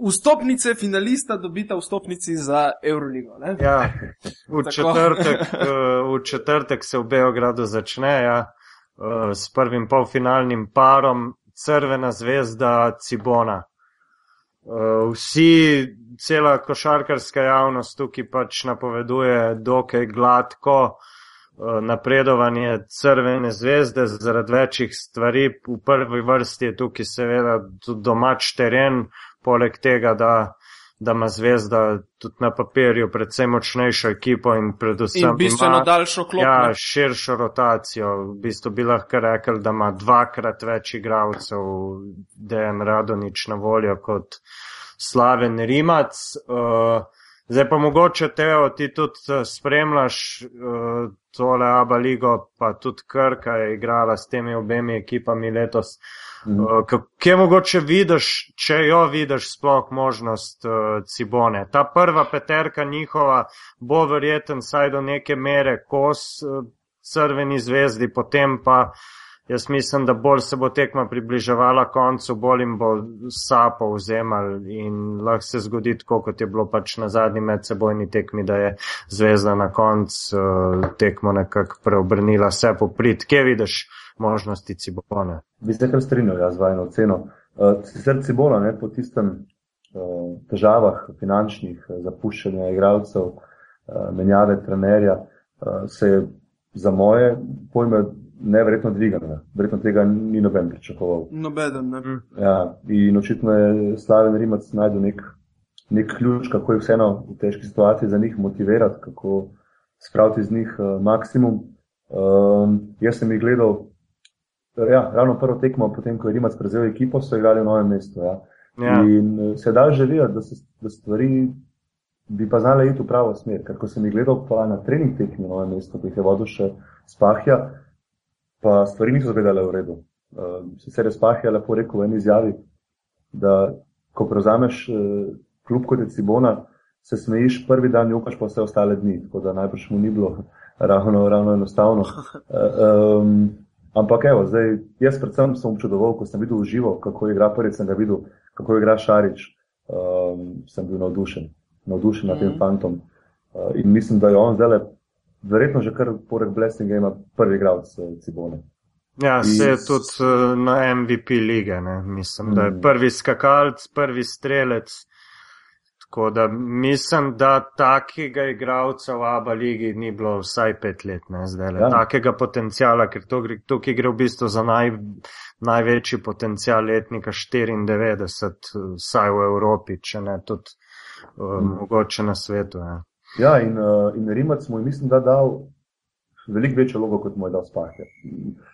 Vstopnice finalista dobita vstopnici za Euroligo. Ja, v, četrtek, *laughs* eh, v četrtek se v Beogradu začne. Ja. Eh, s prvim polfinalnim parom Crvena zvezda Cibona. Eh, vsi, cela košarkarska javnost tukaj pač napoveduje dokaj gladko napredovanje Crvene zvezde zaradi večjih stvari. V prvi vrsti je tukaj seveda tudi domač teren, poleg tega, da da ima zvezda tudi na papirju predvsem močnejšo ekipo in predvsem in bistveno ima, daljšo klop. Ja, širšo rotacijo. V bistvu bi lahko rekel, da ima dvakrat več igralcev, da je Radonič na voljo kot slaven Rimac. Uh, zdaj pa mogoče Teo, ti tudi uh, spremljaš uh, tole Aba Ligo, pa tudi Krka je igrala s temi obemi ekipami letos. Mhm. Uh, kje mogoče vidiš, če jo vidiš, sploh možnost uh, Cibone? Ta prva peterka njihova bo verjeten saj do neke mere kos uh, crveni zvezdi, potem pa jaz mislim, da bolj se bo tekma približevala koncu, bolj jim bo sapo vzemal in lahko se zgodi tako, kot je bilo pač na zadnji medsebojni tekmi, da je zvezda na koncu uh, tekmo nekako preobrnila vse poprit. Kje vidiš? možnosti Cibona. Bi se kar strinjal ja, z vajno oceno. Uh, sicer Cibona ne, po tistem uh, težavah finančnih, zapuščanja igralcev, uh, menjave trenerja, uh, se je za moje pojme neverjetno dvigala. Verjetno tega ni noben pričakoval. Nobeden, ne. Mm. Ja, in očitno je Slaven Rimac najdel nek, nek ključ, kako je vseeno v težki situaciji za njih motivirati, kako spraviti iz njih uh, maksimum. Um, jaz sem jih gledal Ja, ravno prvo tekmo, potem ko je Rimac prevzel ekipo, so igrali v novem mestu. Ja. Ja. In eh, se da želijo, da se da stvari bi pa znale iti v pravo smer. Ker ko sem jih gledal na trening tekmi v novem mestu, ki jih je vodil še Spahja, pa stvari niso izgledale v redu. Uh, sicer je Spahja lepo rekel v eni izjavi, da ko prevzameš uh, klub kot je Cibona, se smejiš prvi dan, jokaš pa vse ostale dni. Tako da najbrž mu ni bilo *laughs* ravno, ravno enostavno. Uh, *laughs* um, Ampak, evo, zdaj, jaz predvsem sem občudoval, ko sem videl živo, kako igra prvi, sem ga videl, kako igra Šarič, um, sem bil navdušen, navdušen mm. nad tem mhm. fantom. Uh, in mislim, da je on zdaj, verjetno že kar poleg Blessinga, ima prvi igralec uh, Cibone. Ja, se je tudi uh, na MVP lige, ne? mislim, mm. da je mm. prvi skakalc, prvi strelec. Tako da mislim, da takega igralca v ABA ligi ni bilo vsaj pet let, ne zdaj le. Ja. Takega potencijala, ker to, tukaj gre v bistvu za naj, največji potencijal letnika 94, vsaj v Evropi, če ne tudi uh, mm. mogoče na svetu. Ja, ja in, uh, in Rimac mu je mislim, da dal veliko večjo logo, kot mu je dal Sparke.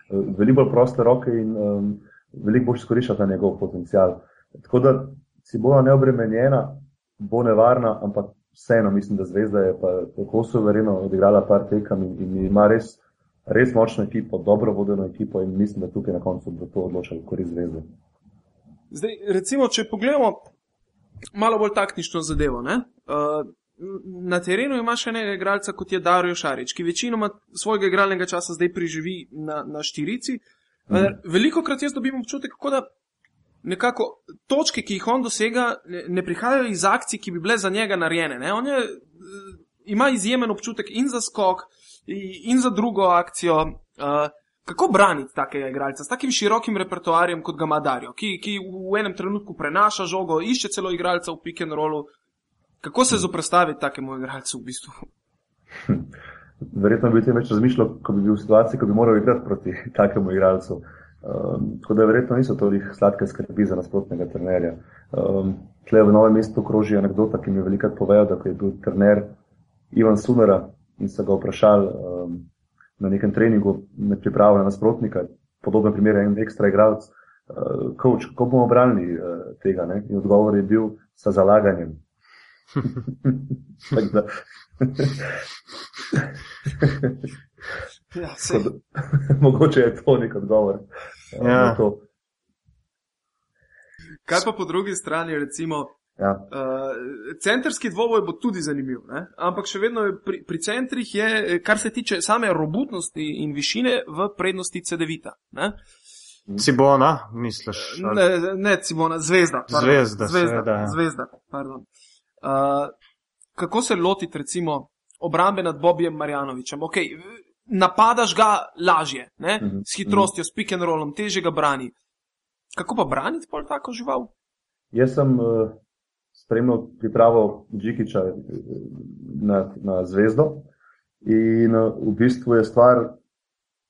Veliko bolj proste roke in um, veliko bolj izkorišča ta njegov potencial. Tako da si bo neobremenjena, bo nevarna, ampak vseeno mislim, da zvezda je pa tako suvereno odigrala par tekem in, in ima res, res močno ekipo, dobro vodeno ekipo in mislim, da tukaj na koncu bo to odločalo korist zvezde. Zdaj, recimo, če pogledamo malo bolj taktično zadevo, uh, na terenu imaš enega igralca, kot je Darijo Šarič, ki večinoma svojega igralnega časa zdaj preživi na, na štirici. Mm. Veliko krat jaz dobim občutek, da nekako točke, ki jih on dosega, ne, ne prihajajo iz akcij, ki bi bile za njega narejene. On je, eh, ima izjemen občutek in za skok, in za drugo akcijo. Uh, kako braniti takega igralca s takim širokim repertoarjem, kot ga ima Darijo, ki, ki v enem trenutku prenaša žogo, išče celo igralca v pick and rollu, Kako se zoprstaviti takemu igralcu v bistvu? Verjetno bi o tem več razmišljal, ko bi bil v situaciji, ko bi moral igrati proti *laughs* takemu igralcu. Um, tako da verjetno niso toliko sladke skrbi za nasprotnega trenerja. Um, Tle v novem mestu kroži anekdota, ki mi je velikrat povedal, da je bil trener Ivan Sumera in so ga vprašali um, na nekem treningu med pripravo na nasprotnika, podoben primer je en ekstra igralec, uh, coach, kako bomo branili uh, tega. Ne? In odgovor je bil sa zalaganjem. *laughs* ja, *laughs* Mogoče je to nek odgovor. Ja. To. Kaj pa po drugi strani, recimo, ja. uh, centrski dvoboj bo tudi zanimiv, ne? ampak še vedno pri, pri centrih je, kar se tiče same robustnosti in višine, v prednosti CD-vita. Cibona, misliš? Ne, ne Cibona, zvezda. Pardon. Zvezda, zvezda. Seveda. Ja. zvezda Uh, kako se lotiti, recimo, obrambe nad Bobijem Marjanovičem? Okay, napadaš ga lažje, ne? Mhm, s hitrostjo, s pick and rollom, teže ga brani. Kako pa braniti pol tako žival? Jaz sem uh, spremljal pripravo Džikiča eh, na, na zvezdo in uh, v bistvu je stvar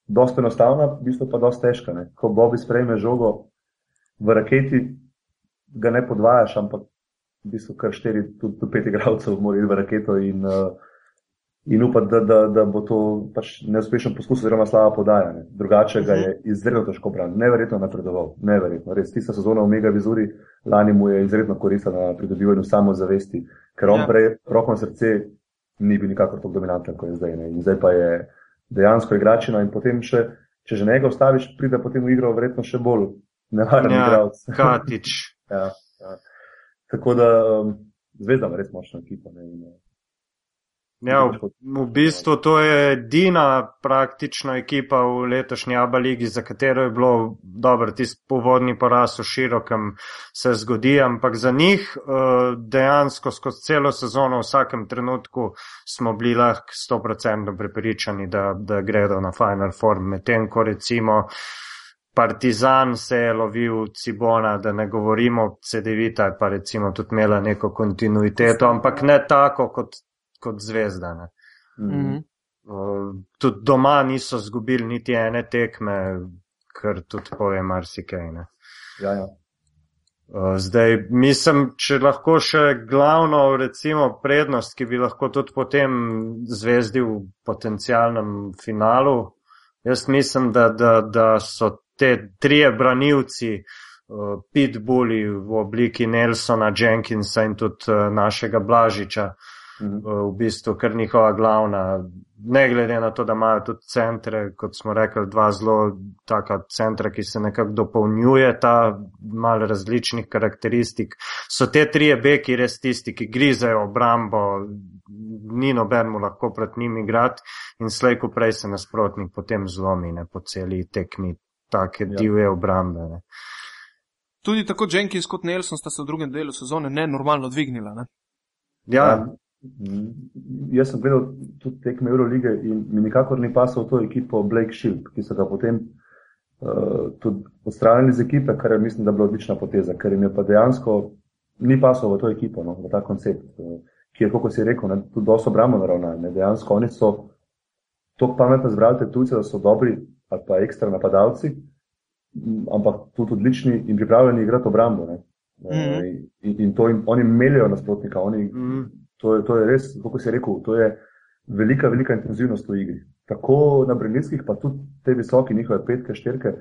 dosta enostavna, v bistvu pa dosta težka. Ne? Ko Bobi sprejme žogo v raketi, ga ne podvajaš, ampak v bistvu kar štiri, tudi do pet igralcev, morajo iti v raketo in, uh, in upati, da, da, da bo to pač neuspešen poskus, oziroma slaba podajanje. Drugače ga je mhm. izredno težko braniti, neverjetno napredoval, neverjetno. Res tista sezona v Mega Vizuri lani mu je izredno koristila na pridobivanju samozavesti, ker on ja. prej roko na srce ni bil nikakor tako dominanten, kot je zdaj. Ne. In zdaj pa je dejansko igračina in potem še. Če že njega ostaviš, pride potem v igro, verjetno še bolj nevaren ja, igralec. Katič. *laughs* ja, ja. Tako da um, zvezda je res močna ekipa. Ne, in, uh, Ja, v, v bistvu to je edina praktična ekipa v letošnji Abu Leiji, za katero je bilo dobro, tisti povodni poraz v širokem se zgodi, ampak za njih uh, dejansko skozi celo sezono v vsakem trenutku smo bili lahko 100% prepričani, da, da gredo na Final Form, medtem ko recimo uh, Partizan se je lovil Cibona, da ne govorimo, CD-vita pa recimo tudi imela neko kontinuiteto, ampak ne tako kot, kot zvezda. Mm -hmm. uh, tudi doma niso zgubili niti ene tekme, kar tudi pove marsikaj. Ja, ja. Uh, zdaj, mislim, če lahko še glavno, recimo, prednost, ki bi lahko tudi potem zvezdi v potencialnem finalu, jaz mislim, da, da, da so te trije branilci, uh, pitbulli v obliki Nelsona, Jenkinsa in tudi uh, našega Blažiča, mhm. uh, v bistvu kar njihova glavna. Ne glede na to, da imajo tudi centre, kot smo rekli, dva zelo taka centra, ki se nekako dopolnjuje, ta malo različnih karakteristik, so te trije beki res tisti, ki grizejo obrambo, ni noben mu lahko pred njimi igrati in slejko prej se nasprotnik potem zlomi ne, po celi tekmi take ja. divje obrambe. Ne. Tudi tako Jenkins kot Nelson sta se v drugem delu sezone nenormalno dvignila. Ne? Ja, jaz sem gledal tudi tekme Eurolige in mi nikakor ni pasal to ekipo Blake Shield, ki so ga potem uh, tudi odstranili iz ekipe, kar je mislim, da bila odlična poteza, ker jim je pa dejansko ni pasal v to ekipo, no, v ta koncept, uh, ki je, kot si rekel, ne, tudi dosto obrambno naravnan. Dejansko oni so tako pametno zbrali te tujce, da so dobri ali pa ekstra napadalci, ampak tudi odlični in pripravljeni igrati obrambo. Ne. Mm -hmm. in, in to jim, oni melijo nasprotnika. Oni, mm -hmm. to, to je res, kot si rekel, to je velika, velika intenzivnost v igri. Tako na Brnilskih, pa tudi te visoke njihove petke, štirke,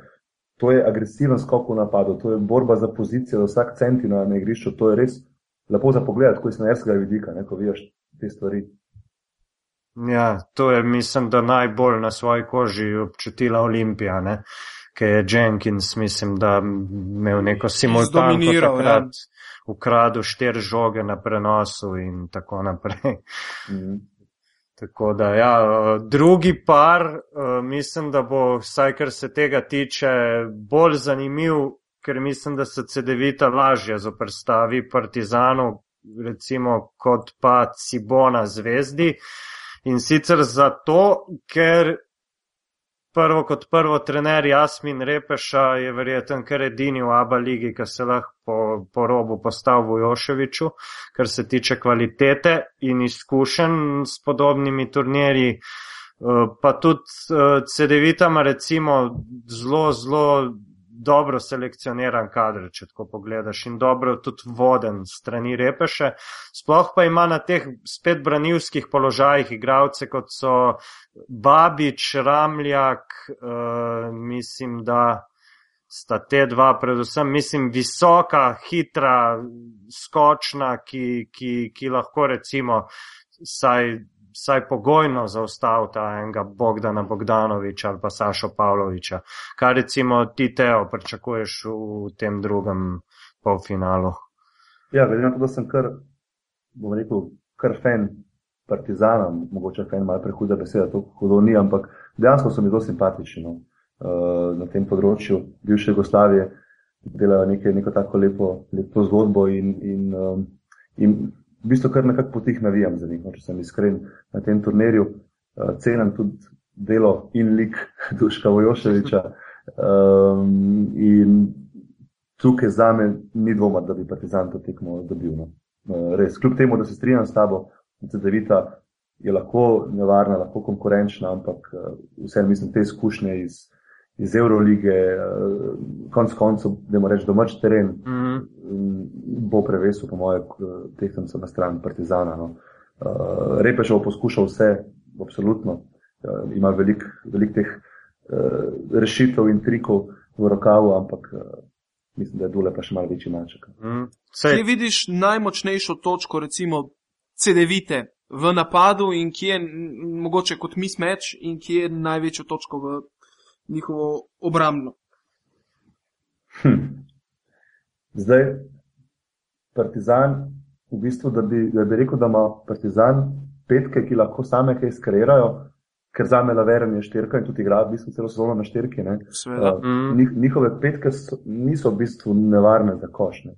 to je agresiven skok v napadu, to je borba za pozicijo, za vsak centi na, na igrišču. To je res lepo za pogled, ko iz nerskega vidika, ne, ko vidiš te stvari. Ja, to je, mislim, da najbolj na svoji koži občutila Olimpija, ne? ker je Jenkins, mislim, da imel neko simultanko takrat, ja. ukradel štiri žoge na prenosu in tako naprej. Mm. Tako da, ja, drugi par, eh, mislim, da bo, vsaj kar se tega tiče, bolj zanimiv, ker mislim, da se CD-vita lažje zoprstavi Partizanu, recimo, kot pa Cibona zvezdi. In sicer zato, ker prvo kot prvo trener Jasmin Repeša je verjeten kar edini v ABA ligi, ki se lahko po, po robu postavi v Joševiču, kar se tiče kvalitete in izkušenj s podobnimi turnirji. Eh, pa tudi eh, CD-vitama recimo zelo, zelo dobro selekcioniran kader, če tako pogledaš, in dobro tudi voden strani repeše. Sploh pa ima na teh spet branilskih položajih igravce, kot so Babič, Ramljak, uh, mislim, da sta te dva, predvsem, mislim, visoka, hitra, skočna, ki, ki, ki lahko recimo saj vsaj pogojno zaustavita enega Bogdana Bogdanoviča ali pa Sašo Pavloviča. Kaj recimo ti Teo pričakuješ v tem drugem polfinalu? Ja, glede na to, da sem kar, bom rekel, kar fan partizana, mogoče fan malo prehuda beseda, to hudo ni, ampak dejansko so mi zelo simpatični no. uh, na tem področju bivše Jugoslavije. Delajo nekaj, neko tako lepo, lepo zgodbo in, in, um, in v bistvu kar nekako potih navijam za njih, no, če sem iskren na tem turnirju. Uh, cenim tudi delo in lik *laughs* Duška Vojoševiča. Um, in tukaj za me ni dvoma, da bi Partizan to tekmo dobil. No. Uh, res, kljub temu, da se strinjam s tabo, CD-vita je lahko nevarna, lahko konkurenčna, ampak uh, vseeno mislim, te izkušnje iz, iz Eurolige, uh, konc koncev, da moramo reči, domač teren, mm -hmm. bo prevesil, po mojem, tehtem so na stran Partizana. No. Uh, Repešov poskušal vse, absolutno. Uh, ima veliko velik teh uh, rešitev in trikov v rokavu, ampak uh, mislim, da je dole pa še malo večji maček. Mm. Kje vidiš najmočnejšo točko, recimo CD-vite v napadu in kje je mogoče kot mismeč in kje je največjo točko v njihovo obrambno. Hm. Zdaj, Partizan, v bistvu, da bi, da bi rekel, da ima Partizan petke, ki lahko same kaj skreirajo, ker za me Laveren je štirka in tudi igra v bistvu celo sezono na štirki. Uh, njih, njihove petke so, niso v bistvu nevarne za košne.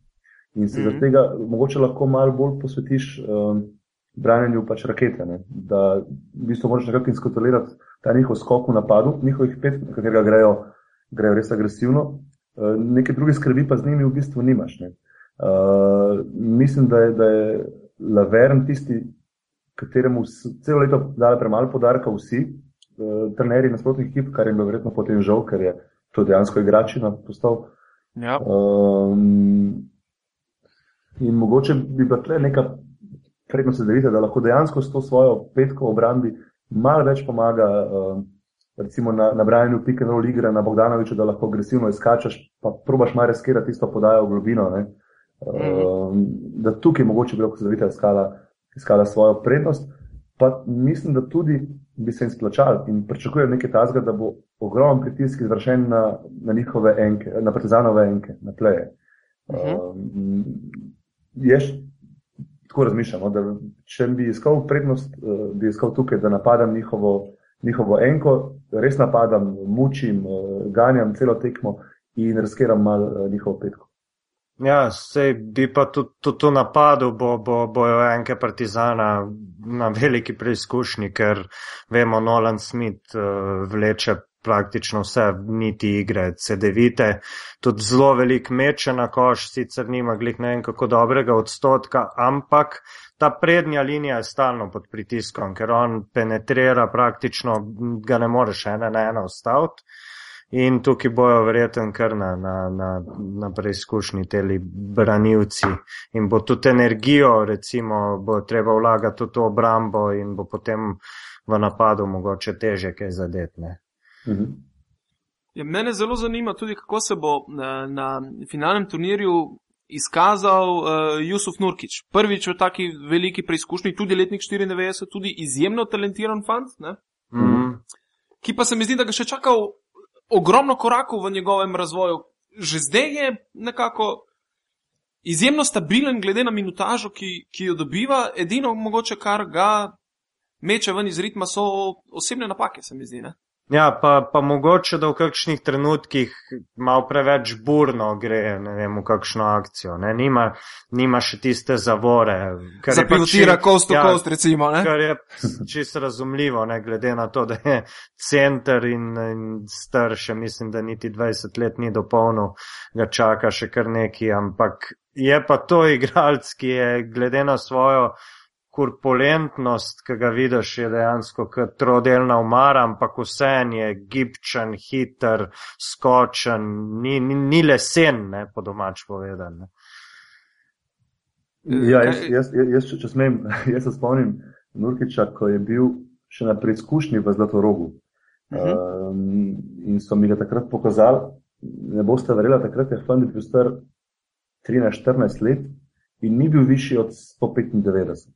In se mm -hmm. zaradi tega mogoče lahko malo bolj posvetiš um, branjenju pač rakete, ne? da v bistvu moraš nekako inskontrolirati ta njihov skok v napadu, njihovih pet, na katerega grejo, grejo res agresivno, uh, neke druge skrbi pa z njimi v bistvu nimaš. Uh, mislim, da je, da je Lavern tisti, kateremu celo leto dali premalo podarka vsi, uh, trenerji nasprotnih ekip, kar je bilo verjetno potem žal, ker je to dejansko igračina postal. Ja. Um, in mogoče bi bila tle neka prednost, da vidite, da lahko dejansko s to svojo petko obrambi malo več pomaga, uh, recimo na, na Brianu Pike, na Oligre, na Bogdanoviču, da lahko agresivno izkačeš, pa probaš malo reskirati tisto podajo v globino. Uh, mm. Da tukaj mogoče bi lahko zadevita iskala, iskala svojo prednost. Pa mislim, da tudi bi se jim splačal in pričakujem nekaj tazga, da bo ogromen pritisk izvršen na, na njihove enke, na partizanove enke, na pleje. Uh -huh. uh, jaz tako razmišljam, da če bi iskal prednost, uh, bi iskal tukaj, da napadam njihovo, njihovo enko, res napadam, mučim, uh, ganjam celo tekmo in razkeram malo uh, njihovo petko. Ja, sej bi pa tudi to napadel, bo, bo, bojo enke partizana na veliki preizkušnji, ker vemo, Nolan Smith uh, vleče praktično vse niti igre, CD-vite, tudi zelo velik meče na koš, sicer nima glih ne vem kako dobrega odstotka, ampak ta prednja linija je stalno pod pritiskom, ker on penetrira praktično, ga ne moreš ena na ena ustaviti. In tukaj bojo verjeten kar na, na, na, na preizkušnji teli branilci. In bo tudi energijo, recimo, bo treba vlagati v to obrambo in bo potem v napadu mogoče teže kaj zadetne. Mhm. Ja, mene zelo zanima tudi, kako se bo na, na finalnem turnirju izkazal uh, Jusuf Nurkič. Prvič v taki veliki preizkušnji, tudi letnik 94, tudi izjemno talentiran fant, mm -hmm. ki pa se mi zdi, da ga še čaka ogromno korakov v njegovem razvoju. Že zdaj je nekako izjemno stabilen, glede na minutažo, ki, ki jo dobiva, edino mogoče, kar ga meče ven iz ritma, so osebne napake, se mi zdi. Ne? Ja, pa, pa mogoče, da v kakšnih trenutkih malo preveč burno gre, ne vem, v kakšno akcijo. Ne? Nima, nima še tiste zavore. Zapilotira pač, kost v ja, kost, recimo. Ne? Kar je čisto razumljivo, ne? glede na to, da je center in, in star še, mislim, da niti 20 let ni dopolnil, ga čaka še kar neki, ampak je pa to igralec, ki je glede na svojo korpulentnost, ki ga vidiš, je dejansko kot trodelna umara, ampak vse je gibčen, hiter, skočen, ni, ni, ni lesen, ne, po domač povedan. Ja, jaz, jaz, jaz, če, če smem, *laughs* jaz se spomnim Nurkiča, ko je bil še na preizkušnji v Zlatorogu. Uh -huh. um, in so mi ga takrat pokazali, ne boste verjeli, takrat je Fandit bil star 13-14 let in ni bil višji od 195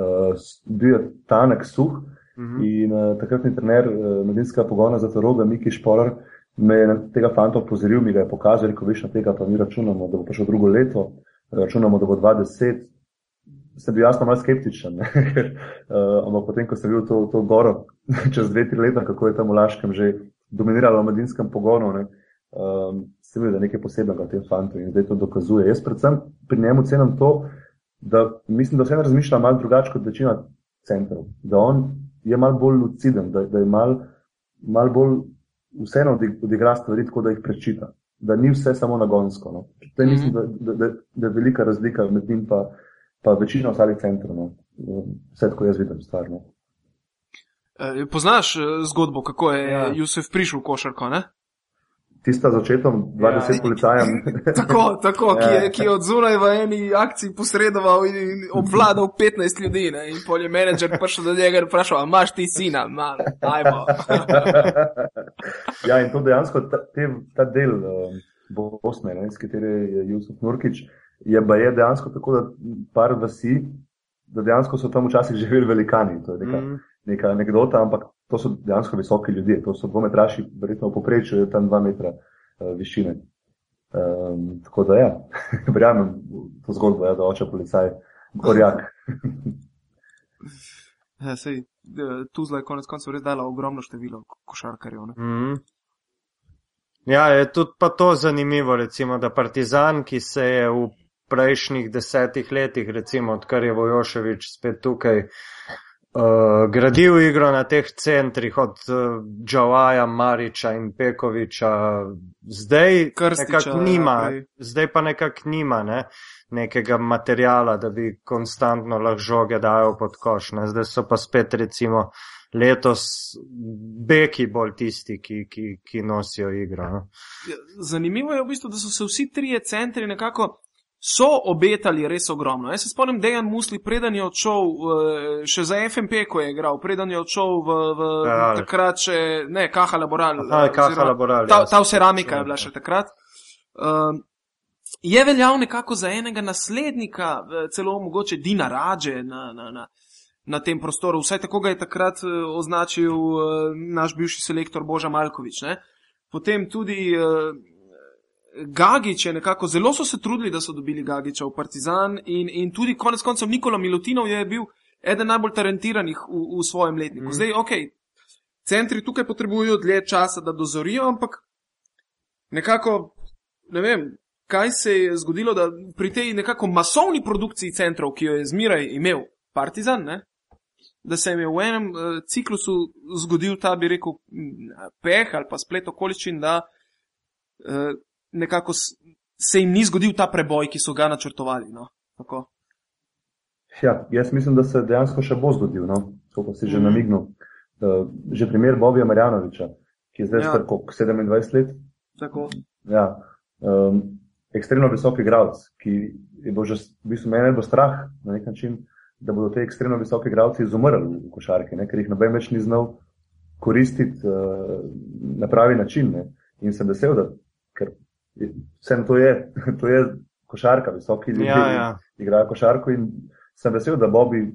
uh, bil je tanek, suh. Uh mhm. -huh. In uh, takratni trener uh, medijskega pogona za to roga, Miki Špolar, me je tega fanta opozoril, mi ga je pokazal, rekel, veš, na tega pa mi računamo, da bo prišlo drugo leto, računamo, da bo 20. Sem bil jasno malo skeptičen, *laughs* ker, uh, ampak potem, ko sem videl to, to goro *laughs* čez dve, tri leta, kako je tam v Laškem že dominiralo v medijinskem pogonu, ne, um, sem videl, da je nekaj posebnega v tem fantu in zdaj to dokazuje. Jaz predvsem pri njemu cenim to, da mislim, da vseeno razmišlja malo drugače kot večina centrov. Da on je malo bolj luciden, da, da je malo mal bolj vseeno odigra stvari tako, da jih prečita. Da ni vse samo nagonsko. No. Je mm -hmm. mislim, da, da, da, da je velika razlika med njim pa, pa večino ostalih centrov. No. Vse tako jaz vidim stvar. No. E, poznaš e, zgodbo, kako je ja. Jusuf prišel v košarko? Ne? Tista začetom 20 ja, policajem. *laughs* tako, tako ja. ki, je, ki je od zunaj v eni akciji posredoval in, in obvladal 15 ljudi. Ne? In pol je menedžer prišel do njega in vprašal, imaš ti sina, malo, ajmo. *laughs* ja, in to dejansko ta, te, ta del um, Bosne, ne, s kateri je Jusuf Nurkič, je pa je dejansko tako, da par vasi, da dejansko so tam včasih živeli velikani. To je neka, mm. neka anekdota, ampak to so dejansko visoki ljudje, to so dvometraši, verjetno v poprečju je tam dva metra uh, višine. Um, tako da, ja, *laughs* verjamem to zgodbo, ja, da oče policaj, gorjak. *laughs* ja, sej, tu zdaj konec koncev res dala ogromno število košarkarjev. Mm -hmm. Ja, je tudi pa to zanimivo, recimo, da Partizan, ki se je v prejšnjih desetih letih, recimo, odkar je Vojoševič spet tukaj, uh, gradil igro na teh centrih od uh, Džavaja, Mariča in Pekoviča, zdaj, Krstiča, nima, ja, zdaj pa nekako nima ne, nekega materijala, da bi konstantno lahko žoge dajal pod koš. Ne. Zdaj so pa spet recimo letos beki bolj tisti, ki, ki, ki nosijo igro. Ne. Ja, zanimivo je v bistvu, da so se vsi trije centri nekako so obetali res ogromno. Jaz se spomnim, da je Jan Musli, preden je odšel uh, še za FMP, ko je igral, preden je odšel v, v ja, takrat še ne, Kaha Laboral. Aha, Kaha Laboral. Ta, ta ceramika je bila še takrat. Uh, je veljal nekako za enega naslednika, celo mogoče Dina Rađe na, na, na, na tem prostoru. Vsaj tako ga je takrat uh, označil uh, naš bivši selektor Boža Malkovič. Ne? Potem tudi uh, Gagič je nekako, zelo so se trudili, da so dobili Gagiča v Partizan in, in tudi konec koncev Nikola Milutinov je bil eden najbolj talentiranih v, v svojem letniku. Mm. Zdaj, ok, centri tukaj potrebujo dlje časa, da dozorijo, ampak nekako, ne vem, kaj se je zgodilo, da pri tej nekako masovni produkciji centrov, ki jo je zmeraj imel Partizan, ne? da se jim je v enem uh, ciklusu zgodil ta, bi rekel, peh ali pa splet okoliščin, da uh, nekako se jim ni zgodil ta preboj, ki so ga načrtovali. No? Ja, jaz mislim, da se dejansko še bo zgodil, no? pa si že mm. namignil. Uh, že primer Bobija Marjanoviča, ki je zdaj ja. star 27 let. Tako. Ja, um, ekstremno visoki igralec, ki je bil že v bistvu meni bo strah na nek način, da bodo te ekstremno visoki igralci izumrli v košarki, ne? ker jih noben več ni znal koristiti uh, na pravi način. Ne? In sem vesel, da vsem to je, *laughs* to je košarka, visoki ljudje ja, ja. igrajo košarko in sem vesel, da Bobby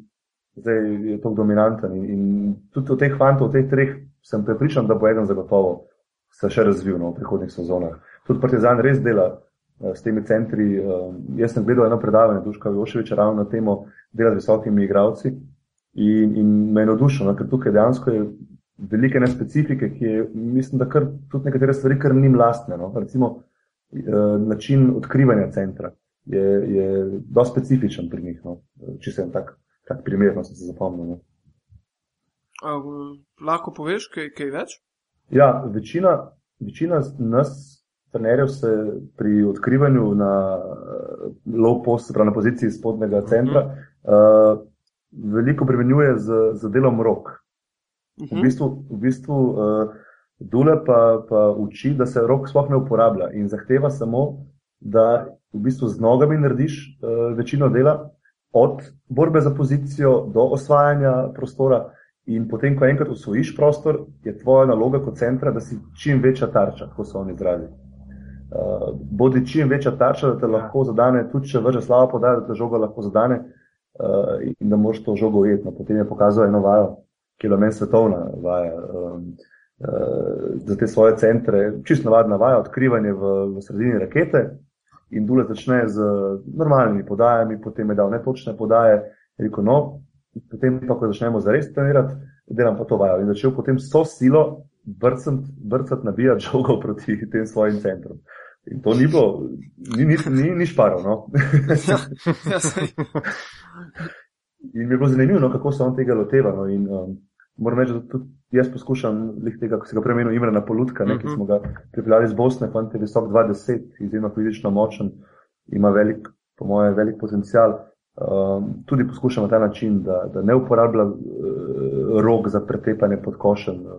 zdaj je tako dominanten. In, in tudi od teh fantov, od teh treh, sem prepričan, da bo eden zagotovo se še razvil no, v prihodnih sezonah. Tudi Partizan res dela uh, s temi centri. Uh, jaz sem gledal eno predavanje Duška Joševiča ravno na temo dela z visokimi igravci in, in me je navdušeno, no, ker tukaj dejansko je velike nespecifike, ki je, mislim, da kar tudi nekatere stvari, kar njim lastne. No. Recimo način odkrivanja centra je, je dosti specifičen pri njih, no. če se en tak, tak primer, no, sem se zapomnil. No. Uh, lahko poveš kaj, kaj več? Ja, večina, večina nas, trenerjev, se pri odkrivanju na uh, low post, pravi na poziciji spodnega centra, uh -huh. uh, veliko premenjuje z, z delom rok. Uh -huh. V mhm. bistvu, v bistvu uh, Dule pa, pa uči, da se rok sploh ne uporablja in zahteva samo, da v bistvu z nogami narediš uh, večino dela, od borbe za pozicijo do osvajanja prostora. In potem, ko enkrat usvojiš prostor, je tvoja naloga kot centra, da si čim večja tarča, kot so oni izrazili. Uh, bodi čim večja tarča, da te lahko zadane, tudi če vrže slabo podajo, da te žoga lahko zadane uh, in da moš to žogo ujetno. Potem je pokazal eno vajo, ki je meni svetovna vaja um, za te svoje centre, čisto navadna vaja, odkrivanje v, v sredini rakete in dule začne z normalnimi podajami, potem je dal netočne podaje, rekel, no, potem pa, ko začnemo zares trenirati, delam pa to vajo in začel potem so silo vrcati nabijati žogo *laughs* proti tem svojim centrom. In to ni bilo, ni, ni, ni, ni šparo. No? *laughs* Ja, ja, in mi je bilo zanimivo, no, kako se on tega loteva. No? In, um, moram reči, da tudi jaz poskušam, tega, ko se ga premenil Imrena Polutka, ne, uh -huh. ki mhm. smo ga pripeljali iz Bosne, fant je visok 20, izjemno fizično močen, ima velik, po moje, velik potencial um, tudi poskušam na ta način, da, da ne uporabljam uh, rok za pretepanje pod košem. Uh,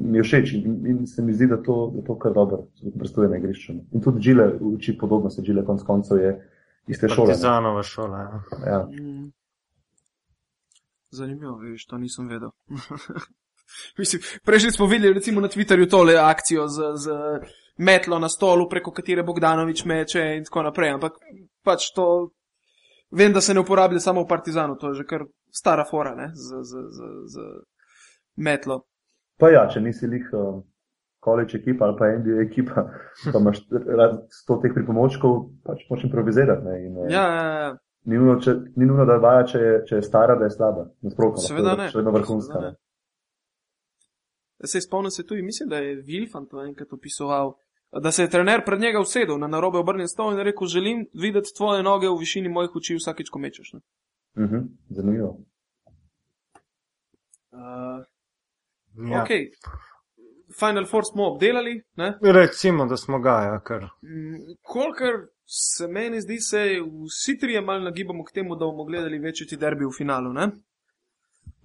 mi je všeč in, in se mi zdi, da to, da to kar dobro vrstuje na igrišču. In tudi Džile uči podobno, se Džile konc koncev je iz te šole. Partizanova šola. Ja. Ja. Zanimivo, veš, to nisem vedel. *laughs* Mislim, prejšnji smo videli recimo na Twitterju tole akcijo z, z metlo na stolu, preko katere Bogdanovič meče in tako naprej, ampak pač to Vem, da se ne uporablja samo v Partizanu, to je že kar stara fora ne? z, z, z, z metlo. Pa ja, če nisi lih uh, college ekipa ali pa NBA ekipa, pa imaš sto teh pripomočkov, pač moš improvizirati. In, uh, ja, ja, ja. Ni nujno, da vaja, če, če je stara, da je slaba. Nasprotno, seveda ne. Še vedno vrhunska. Se spomnim se tudi, mislim, da je Vilfant enkrat opisoval da se je trener pred njega usedel na narobe obrnjen stol in rekel: Želim videti tvoje noge v višini mojih oči vsakeč, ko mečeš. Uh mhm, -huh, zanimivo. Uh, ja. Ok. Final Force smo obdelali. Ne? Recimo, da smo ga, ja, kar. Mm, kolikor se meni zdi, se vsi trije malo nagibamo k temu, da bomo gledali večji derbi v finalu. Ne?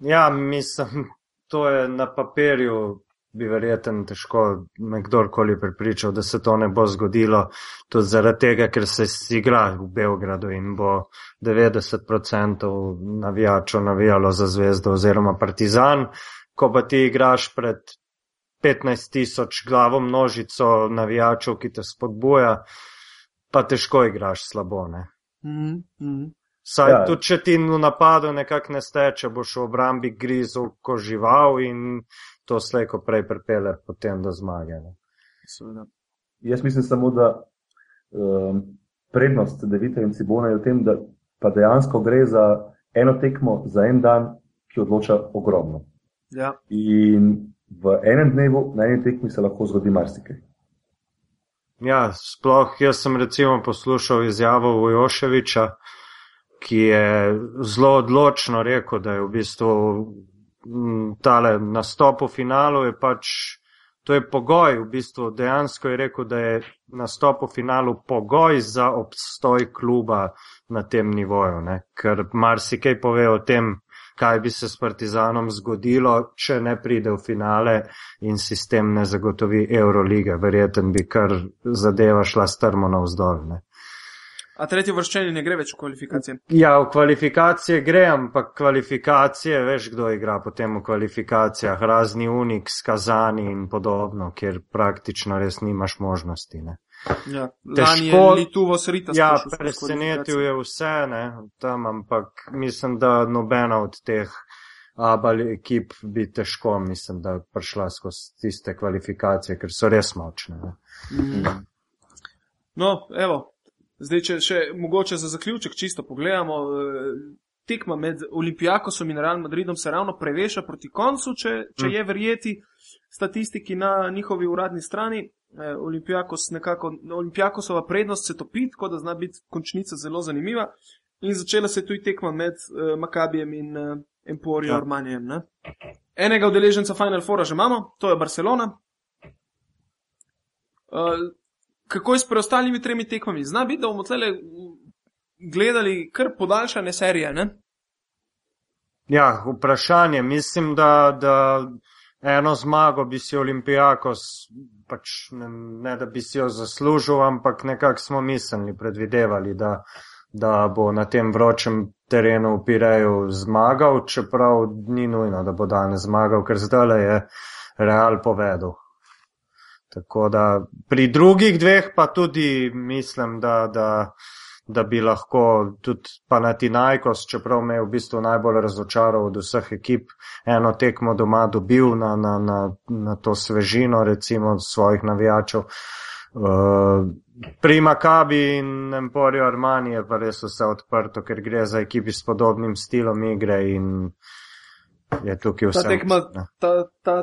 Ja, mislim, to je na papirju bi verjeten težko me kdorkoli pripričal, da se to ne bo zgodilo, tudi zaradi tega, ker se igra v Beogradu in bo 90% navijačev navijalo za zvezdo oziroma partizan, ko pa ti igraš pred 15 tisoč glavo množico navijačev, ki te spodbuja, pa težko igraš slabo. Mm -hmm. Saj ja. tudi, če ti v napadu nekako ne steče, boš v obrambi grizel kot žival in to slejko prej pripele potem do zmage. Jaz mislim samo, da um, prednost Devita in Cibona je v tem, da pa dejansko gre za eno tekmo, za en dan, ki odloča ogromno. Ja. In v enem dnevu, na eni tekmi se lahko zgodi marsikaj. Ja, sploh jaz sem recimo poslušal izjavo Vojoševiča, ki je zelo odločno rekel, da je v bistvu tale nastop v finalu je pač, to je pogoj, v bistvu dejansko je rekel, da je nastop v finalu pogoj za obstoj kluba na tem nivoju, ne? ker marsikaj pove o tem, kaj bi se s Partizanom zgodilo, če ne pride v finale in sistem ne zagotovi Eurolige. Verjeten bi kar zadeva šla strmo navzdol. Ne? A tretji vrščeni ne gre več v kvalifikacije? Ja, v kvalifikacije gre, ampak kvalifikacije, veš, kdo igra potem v kvalifikacijah, razni unik, skazani in podobno, kjer praktično res nimaš možnosti. Ne. Ja, Težko- Lituvo Srita Ja, presenetil je vse, ne, tam, ampak mislim, da nobena od teh abal ekip bi težko, mislim, da prišla skozi tiste kvalifikacije, ker so res močne. Ne. Mhm. No, evo, zdaj, če še mogoče za zaključek čisto pogledamo. eh, Tekma med Olimpijakosom in Real Madridom se ravno preveša proti koncu, če, če Mm. je verjeti statistiki na njihovi uradni strani. Eh, Olimpijakos nekako, Olimpijakosova prednost se topi, tako da zna biti končnica zelo zanimiva. In začela se je tudi tekma med uh, Makabijem in uh, Emporijo Ja. Armanijem. Ne? Enega udeleženca Final Fora že imamo, to je Barcelona. Uh, kako je s preostalimi tremi tekmami? Zna biti, da bomo tle gledali kar podaljšane serije. Ne? Ja, vprašanje. Mislim, da, da eno zmago bi si Olimpijakos, pač ne, ne da bi si jo zaslužil, ampak nekako smo mislili, predvidevali, da, da bo na tem vročem terenu v Pireju zmagal, čeprav ni nujno, da bo danes zmagal, ker zdaj je Real povedal. Tako da pri drugih dveh pa tudi mislim, da, da, da bi lahko tudi Panatinajkos, čeprav me je v bistvu najbolj razočaral od vseh ekip, eno tekmo doma dobil na, na, na, na to svežino, recimo svojih navijačev. Uh, pri Makabi in Emporio Armani je pa res vse odprto, ker gre za ekipi s podobnim stilom igre in je tukaj Ta, vse. tekma, ne. ta, ta,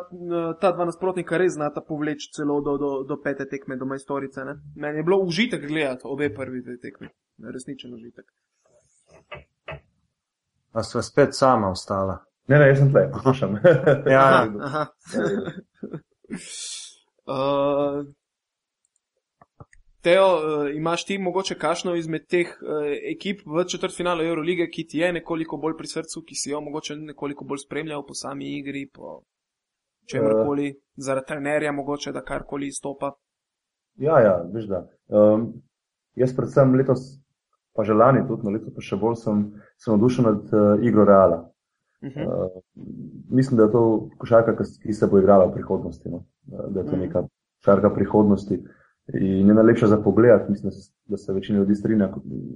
ta dva nasprotnika res znata povleči celo do, do, do pete tekme, do majstorice. Ne? Meni je bilo užitek gledati obe prvi dve tekmi. Resničen užitek. A sva spet sama ostala. Ne, ne, jaz sem tle, poslušam. Ja, Aha, ja. aha. *laughs* uh, Teo, uh, imaš ti mogoče kašno izmed teh uh, ekip v četrtfinalu Eurolige, ki ti je nekoliko bolj pri srcu, ki si jo mogoče nekoliko bolj spremljal po sami igri, po čemkoli, uh. zaradi trenerja mogoče, da karkoli izstopa. Ja, ja, veš da. Um, jaz predvsem letos, pa že lani tudi, no letos pa še bolj sem, sem navdušen nad uh, igro Reala. Uh -huh. Uh, mislim, da je to košarka, ki se bo igrala v prihodnosti. No? Uh, Da je to Mhm. neka košarka prihodnosti. In je najlepša za pogled, mislim, da se, da se večina ljudi strinja,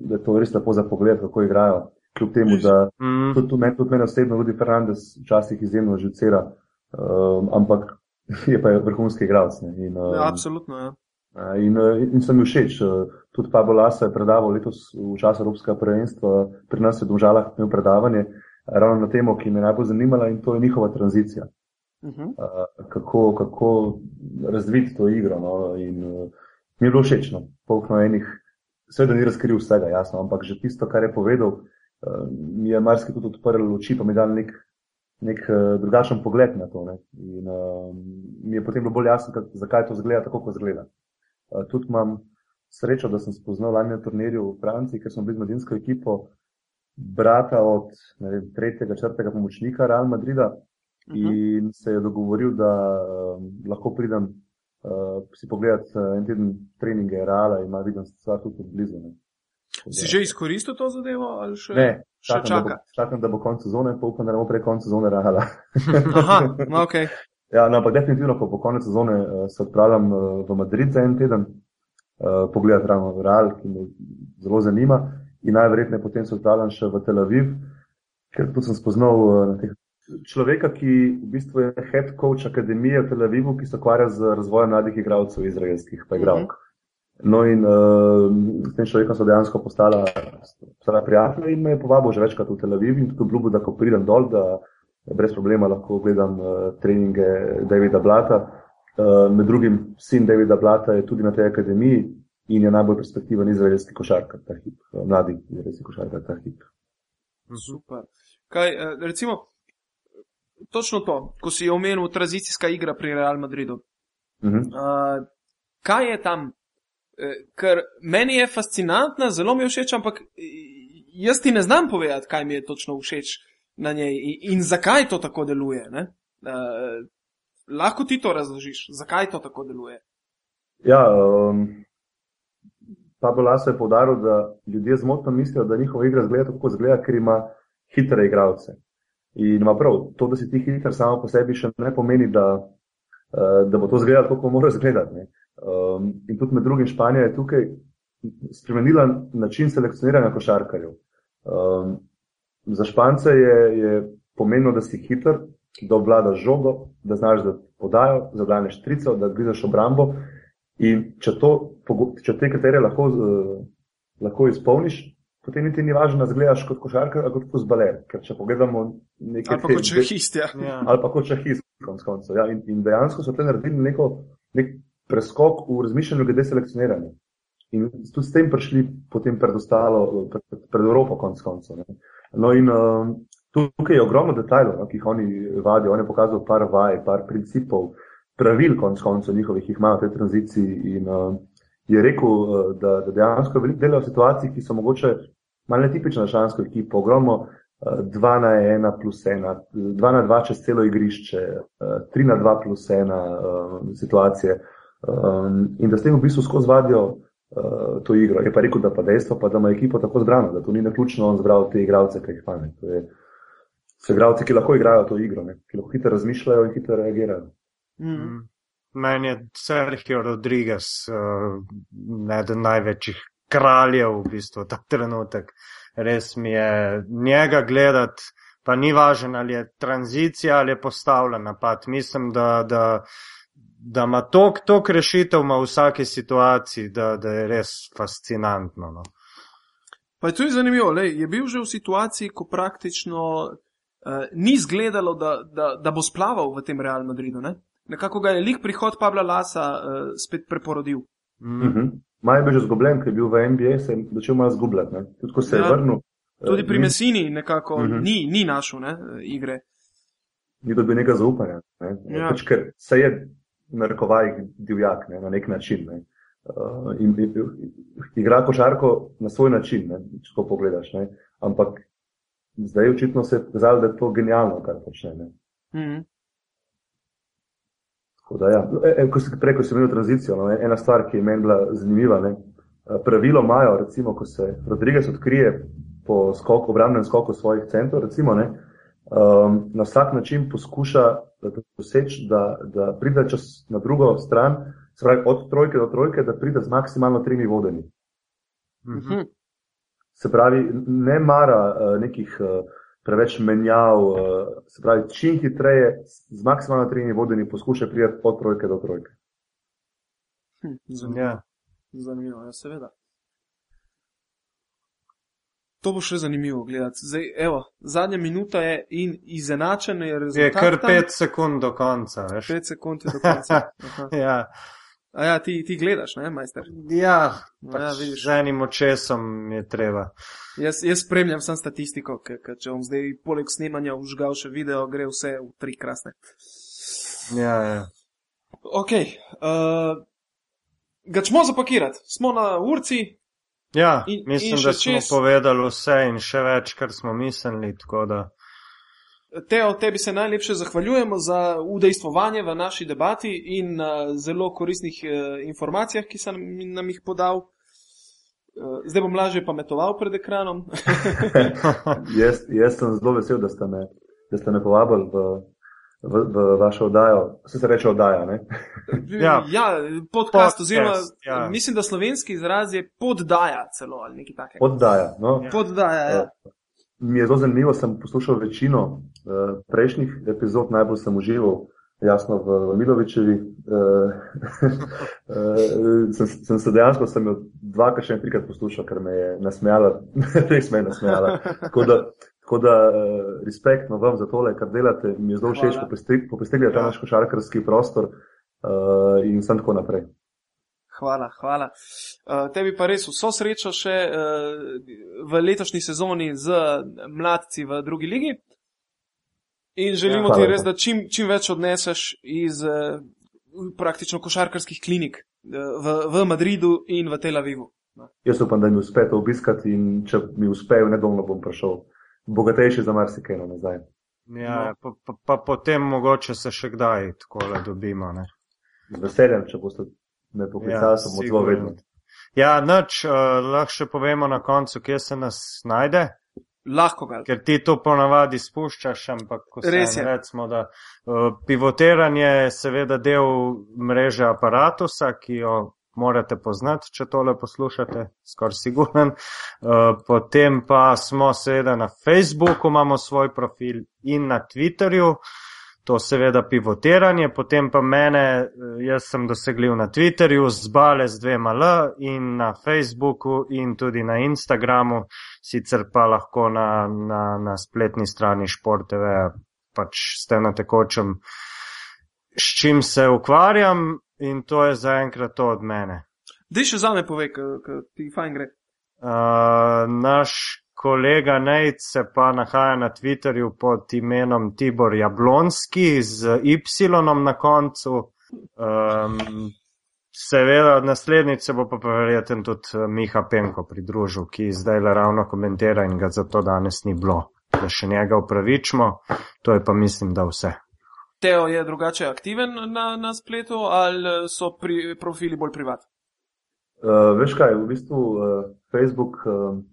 da je to res lepo za pogled, kako igrajo. Kljub temu, da Mm, tudi, tudi meni, tudi meni osebno, Rudi Fernandez včasih izjemno živcira, um, ampak *laughs* je pa vrhunski igralec. In, um, ja, absolutno. Ja. In, eh, in sem mi všeč. eh, Tudi Pablo Lasa je predaval letos v času Evropskega prvenstva, pri nas je v Domžalah imel predavanje ravno na temo, ki me najbolj zanimala in to je njihova tranzicija. Uh -huh. Eh, Kako, kako razviti to igro. No? In eh, mi je bilo všeč. No? Polkno enih, seveda ni razkril vsega, jasno, ampak že tisto, kar je povedal, eh, mi je marsikaj tudi odprl oči, pa mi je dal nek, nek eh, drugačen pogled na to. Ne? In uh, mi je potem bilo bolj jasno, kak- zakaj to zgleda tako, kot zgleda. Uh, tudi imam srečo, da sem spoznal lani na turnirju v Franciji, ker smo bili z mladinsko ekipo brata od vem, tretjega, četrtega pomočnika Real Madrida Uh -huh. in se je dogovoril, da um, lahko pridem uh, si pogledati uh, en teden treninge Reala in vidim stvar tudi blizu. Ne. Si že izkoristil to zadevo ali še, Ne, še čakam, da bo, čaka? čakam, da bo konec sezone, pa upam, da ne bo prej konec sezone Reala. *laughs* Aha, no, ok. Ja, no, ampak definitivno, ko bo konec sezone, uh, se odpravljam uh, v Madrid za en teden, uh, pogledati ravno Real, ki me zelo zanima, in najverjetneje potem se odpravljam še v Tel Aviv, ker tu sem spoznal na teh človeka, ki v bistvu je head coach akademije v Tel Avivu, ki se ukvarja z razvojem mladih igralcev izraelskih, pa igralk. No, in uh, s tem človekom so dejansko postala, postala prijatelja in me je povabil že večkrat v Tel Aviv in tudi obljubil, da ko pridem dol, da brez problema lahko gledam uh, treninge Davida Blata. Uh, med drugim sin Davida Blata je tudi na tej akademiji in je najbolj perspektiven izraelski košarkar, ta hip, mladi izraelski košarkar, ta hip. Super. Kaj, recimo, točno to, ko si omenil tranzicijska igra pri Real Madridu. Uh -huh. Uh, kaj je tam? Eh, ker meni je fascinantna, zelo mi je všeč, ampak eh, jaz ti ne znam povedati, kaj mi je točno všeč na njej in, in zakaj to tako deluje. Uh, lahko ti to razložiš, zakaj to tako deluje. Ja, um, Pablo Laso je povdaril, da ljudje zmotno mislijo, da njihova igra zgleda tako, kot zgleda, ker ima hitre igralce. In ima prav, to, da si ti hiter samo po sebi, še ne pomeni, da, uh, da bo to zgledalo tako, kot mora zgledati. Um, in tudi med drugim Španija je tukaj spremenila način selekcioniranja košarkarjev. Um, za Špance je, je pomenilo, da si hiter, da obvladaš žogo, da znaš da podajo, zadaneš trico, da grizeš obrambo. In če, to, če te kriterije lahko, uh, lahko izpolniš, potem niti ni važno, da zgledaš kot košarkar, ali kot fusbaler. Ker če pogledamo nekaj Ali pa kot šahist, ja. Ja. ali pa kot šahist, konc koncev. Ja. In, in dejansko so te naredili neko, nek preskok v razmišljanju glede selekcioniranja. In tudi s tem prišli potem pred ostalo, pred, pred Evropo, konc koncev. ne. No in um, tukaj je ogromno detajlov, no, ki jih oni vadijo. On je pokazal par vaj, par principov, pravil, konc koncev njihovih, ki jih imajo v tej tranziciji. In um, je rekel, uh, da, da dejansko veliko delajo v situacijah, ki so mogoče malo netipične za šlansko ekipo, ogromno uh, 2 na 1 plus 1, 2 na 2 čez celo igrišče, uh, 3 na 2 plus 1 uh, situacije. Um, in da s tem v bistvu skozi vadijo to igro. Je pa rekel, da pa dejstvo, pa, da ima ekipo tako zbrano, da to ni naključno on zbral te igralce, ki jih ima. ne. To je, so igralci, ki lahko igrajo to igro, ne? ki lahko hitro razmišljajo in hitro reagirajo. Mm. Mm. Meni je Sergio Rodriguez uh, eden največjih kraljev v bistvu ta trenutek. Res mi je njega gledati, pa ni važno, ali je tranzicija ali je postavljen napad. Mislim, da, da, da ima tok, tok rešitev v vsaki situaciji, da, da je res fascinantno. No. Pa je tudi zanimivo, lej, je bil že v situaciji, ko praktično uh, ni izgledalo, da, da, da bo splaval v tem Real Madridu. Ne? Nekako ga je lik prihod Pavla Lasa uh, spet preporodil. Mm. -huh. Maj je bil že zgubljen, ker je bil v NBA, se je začel malo zgubljati. Tudi ko se je Ja. vrnil, Tudi eh, pri ni- Messini nekako Mhm. ni, ni našel ne, igre. ni dobil nekega zaupanja. Ne? Ja. Pač, ker se je narekovaj divjak ne? na nek način. Ne? Uh, in, in, igra košarko na svoj način, ne? če to pogledaš. Ne? Ampak zdaj očitno se je pokazalo, da je to genialno, kar počne. Ne? Mhm. Tako Da, ja. e, e, ko si prej, ko si imel tranzicijo, no, ena stvar, ki je meni bila zanimiva. Ne? Eh, Pravilo imajo, recimo, ko se Rodriguez odkrije po skoku, obrambnem skoku svojih centrov, recimo, ne, um, na vsak način poskuša doseči, da, da pride čez na drugo stran, se pravi od trojke do trojke, da pride z maksimalno tremi. Mhm. Mhm. Se pravi, ne mara uh, nekih uh, preveč menjav, uh, se pravi, čim hitreje z maksimalno tremi vodenji poskuša priti od trojke do trojke. Hm, Zanimivo. Ja. Zanimivo, ja, seveda. To bo še zanimivo gledati. Zdaj, evo, zadnja minuta je in izenačen je Je rezultat. kar tam. pet sekund do konca. Veš. Pet sekund je do konca. *laughs* Ja, A ja, ti, ti gledaš, ne, majster? ja, Ja, pač vidiš. z enim očesom je treba. Jaz, jaz spremljam sam statistiko, ker če bom zdaj poleg snemanja užgal še video, gre vse v tri krasne. Ja, ja. Ok, uh, ga čemo zapakirati, smo na urci, ja In- mislim, in da še smo čez- povedali vse in še več, kar smo mislili. tako Da... Teo, tebi se najlepše zahvaljujemo za udejstvovanje v naši debati in na zelo koristnih uh, informacijah, ki si nam, nam jih podal. Uh, zdaj bom lažje pametoval pred ekranom. *laughs* *laughs* jaz, jaz sem zelo vesel, da ste me, da ste me povabili v, v, v vašo oddajo. Vse se reče oddaja. Ne? *laughs* Ja. ja podcast, Podcast, oziroma ja. mislim, da slovenski izraz je poddaja celo ali nekaj takega. Oddaja. No? Ja. Poddaja, ja. Mi je zelo zanimivo, sem poslušal večino uh, prejšnjih epizod, najbolj sem užival, jasno, v, Milovičevi. Uh, uh, sem, sem se dejansko sem jo dvakrat, še trikrat poslušal, ker me je nasmejala, res me je nasmejala. Tako da, tako da uh, respektno vam za tole, kar delate, mi je zelo všeč, Hvala. popestrili ta Ja. naš košarkarski prostor uh, in sem tako naprej. Hvala, hvala. Uh, tebi pa res vso srečo še uh, v letošnji sezoni z mladci v drugi ligi. In želimo ja, ti res, da čim, čim več odneseš iz uh, praktično košarkarskih klinik uh, v, v Madridu in v Tel Avivu. No. Jaz upam, da mi uspe to obiskati in če mi uspe, nedolgo bom prišel bogatejši za marsikaj nazaj. Ja, no. pa, pa, pa potem mogoče se še kdaj tako le dobimo. Ne? Z veseljem, če boste me poklicali, ja, sem zelo vedno. Ja, noč, uh, lahko še povemo na koncu, kje se nas najde. Lahko ga. Ker ti to ponavadi spuščaš, ampak ko se recimo, da uh, pivotiranje je seveda del mreže aparatusa, ki jo morate poznati, če tole poslušate, skoraj siguren. Uh, potem pa smo seveda na Facebooku, imamo svoj profil in na Twitterju. Uh, to seveda pivotiranje, potem pa mene, eh, jaz sem dosegljiv na Twitterju, zbale z dvema L in na Facebooku in tudi na Instagramu, sicer pa lahko na, na, na spletni strani Športeve, pač ste na tekočem, s čim se ukvarjam in to je zaenkrat to od mene. Di še za me pove, kaj ti fajn gre. Uh, naš kolega Nejc se pa nahaja na Twitterju pod imenom Tibor Jablonski z Y na koncu. Um, seveda, naslednjič se bo pa verjeten tudi eh, Miha Penko pridružil, ki zdaj le ravno komentira in ga zato danes ni bilo, da še njega upravičimo. To je pa mislim, da vse. Teo je drugače aktiven na, na spletu ali so pri, profili bolj privatni? Uh, veš kaj, v bistvu uh, Facebook. Uh,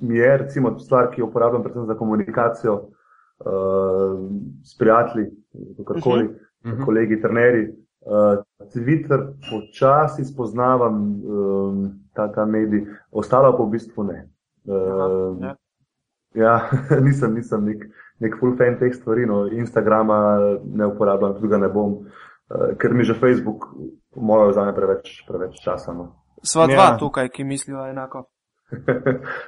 mi je recimo stvar, ki jo uporabljam predvsem za komunikacijo uh, s prijatelji, kakorkoli, uh mhm. -huh. Mhm. kolegi, trenerji. Uh, Twitter počasi spoznavam um, ta, ta medij, ostalo pa v bistvu ne. Uh, Aha, ja, *laughs* nisem, nisem nek, nek full fan teh stvari, no, Instagrama ne uporabljam, tudi ga ne bom, uh, ker mi že Facebook, po mojem, vzame preveč, preveč časa. No. Sva dva ja. tukaj, ki mislijo enako.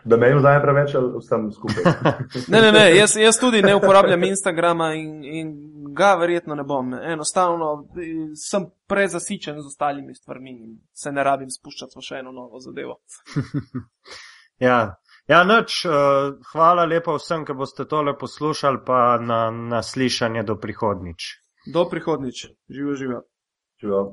Da me jim zdaj preveč, ali vsem skupaj. *laughs* ne, ne, ne, jaz, jaz tudi ne uporabljam Instagrama in, in ga verjetno ne bom. Enostavno sem prezasičen z ostalimi stvarmi in se ne rabim spuščati v še eno novo zadevo. *laughs* ja. Ja, noč, uh, eh, hvala lepa vsem, ki boste tole poslušali, pa na, na slišanje do prihodnič. Do prihodnič, živo, živo. živo.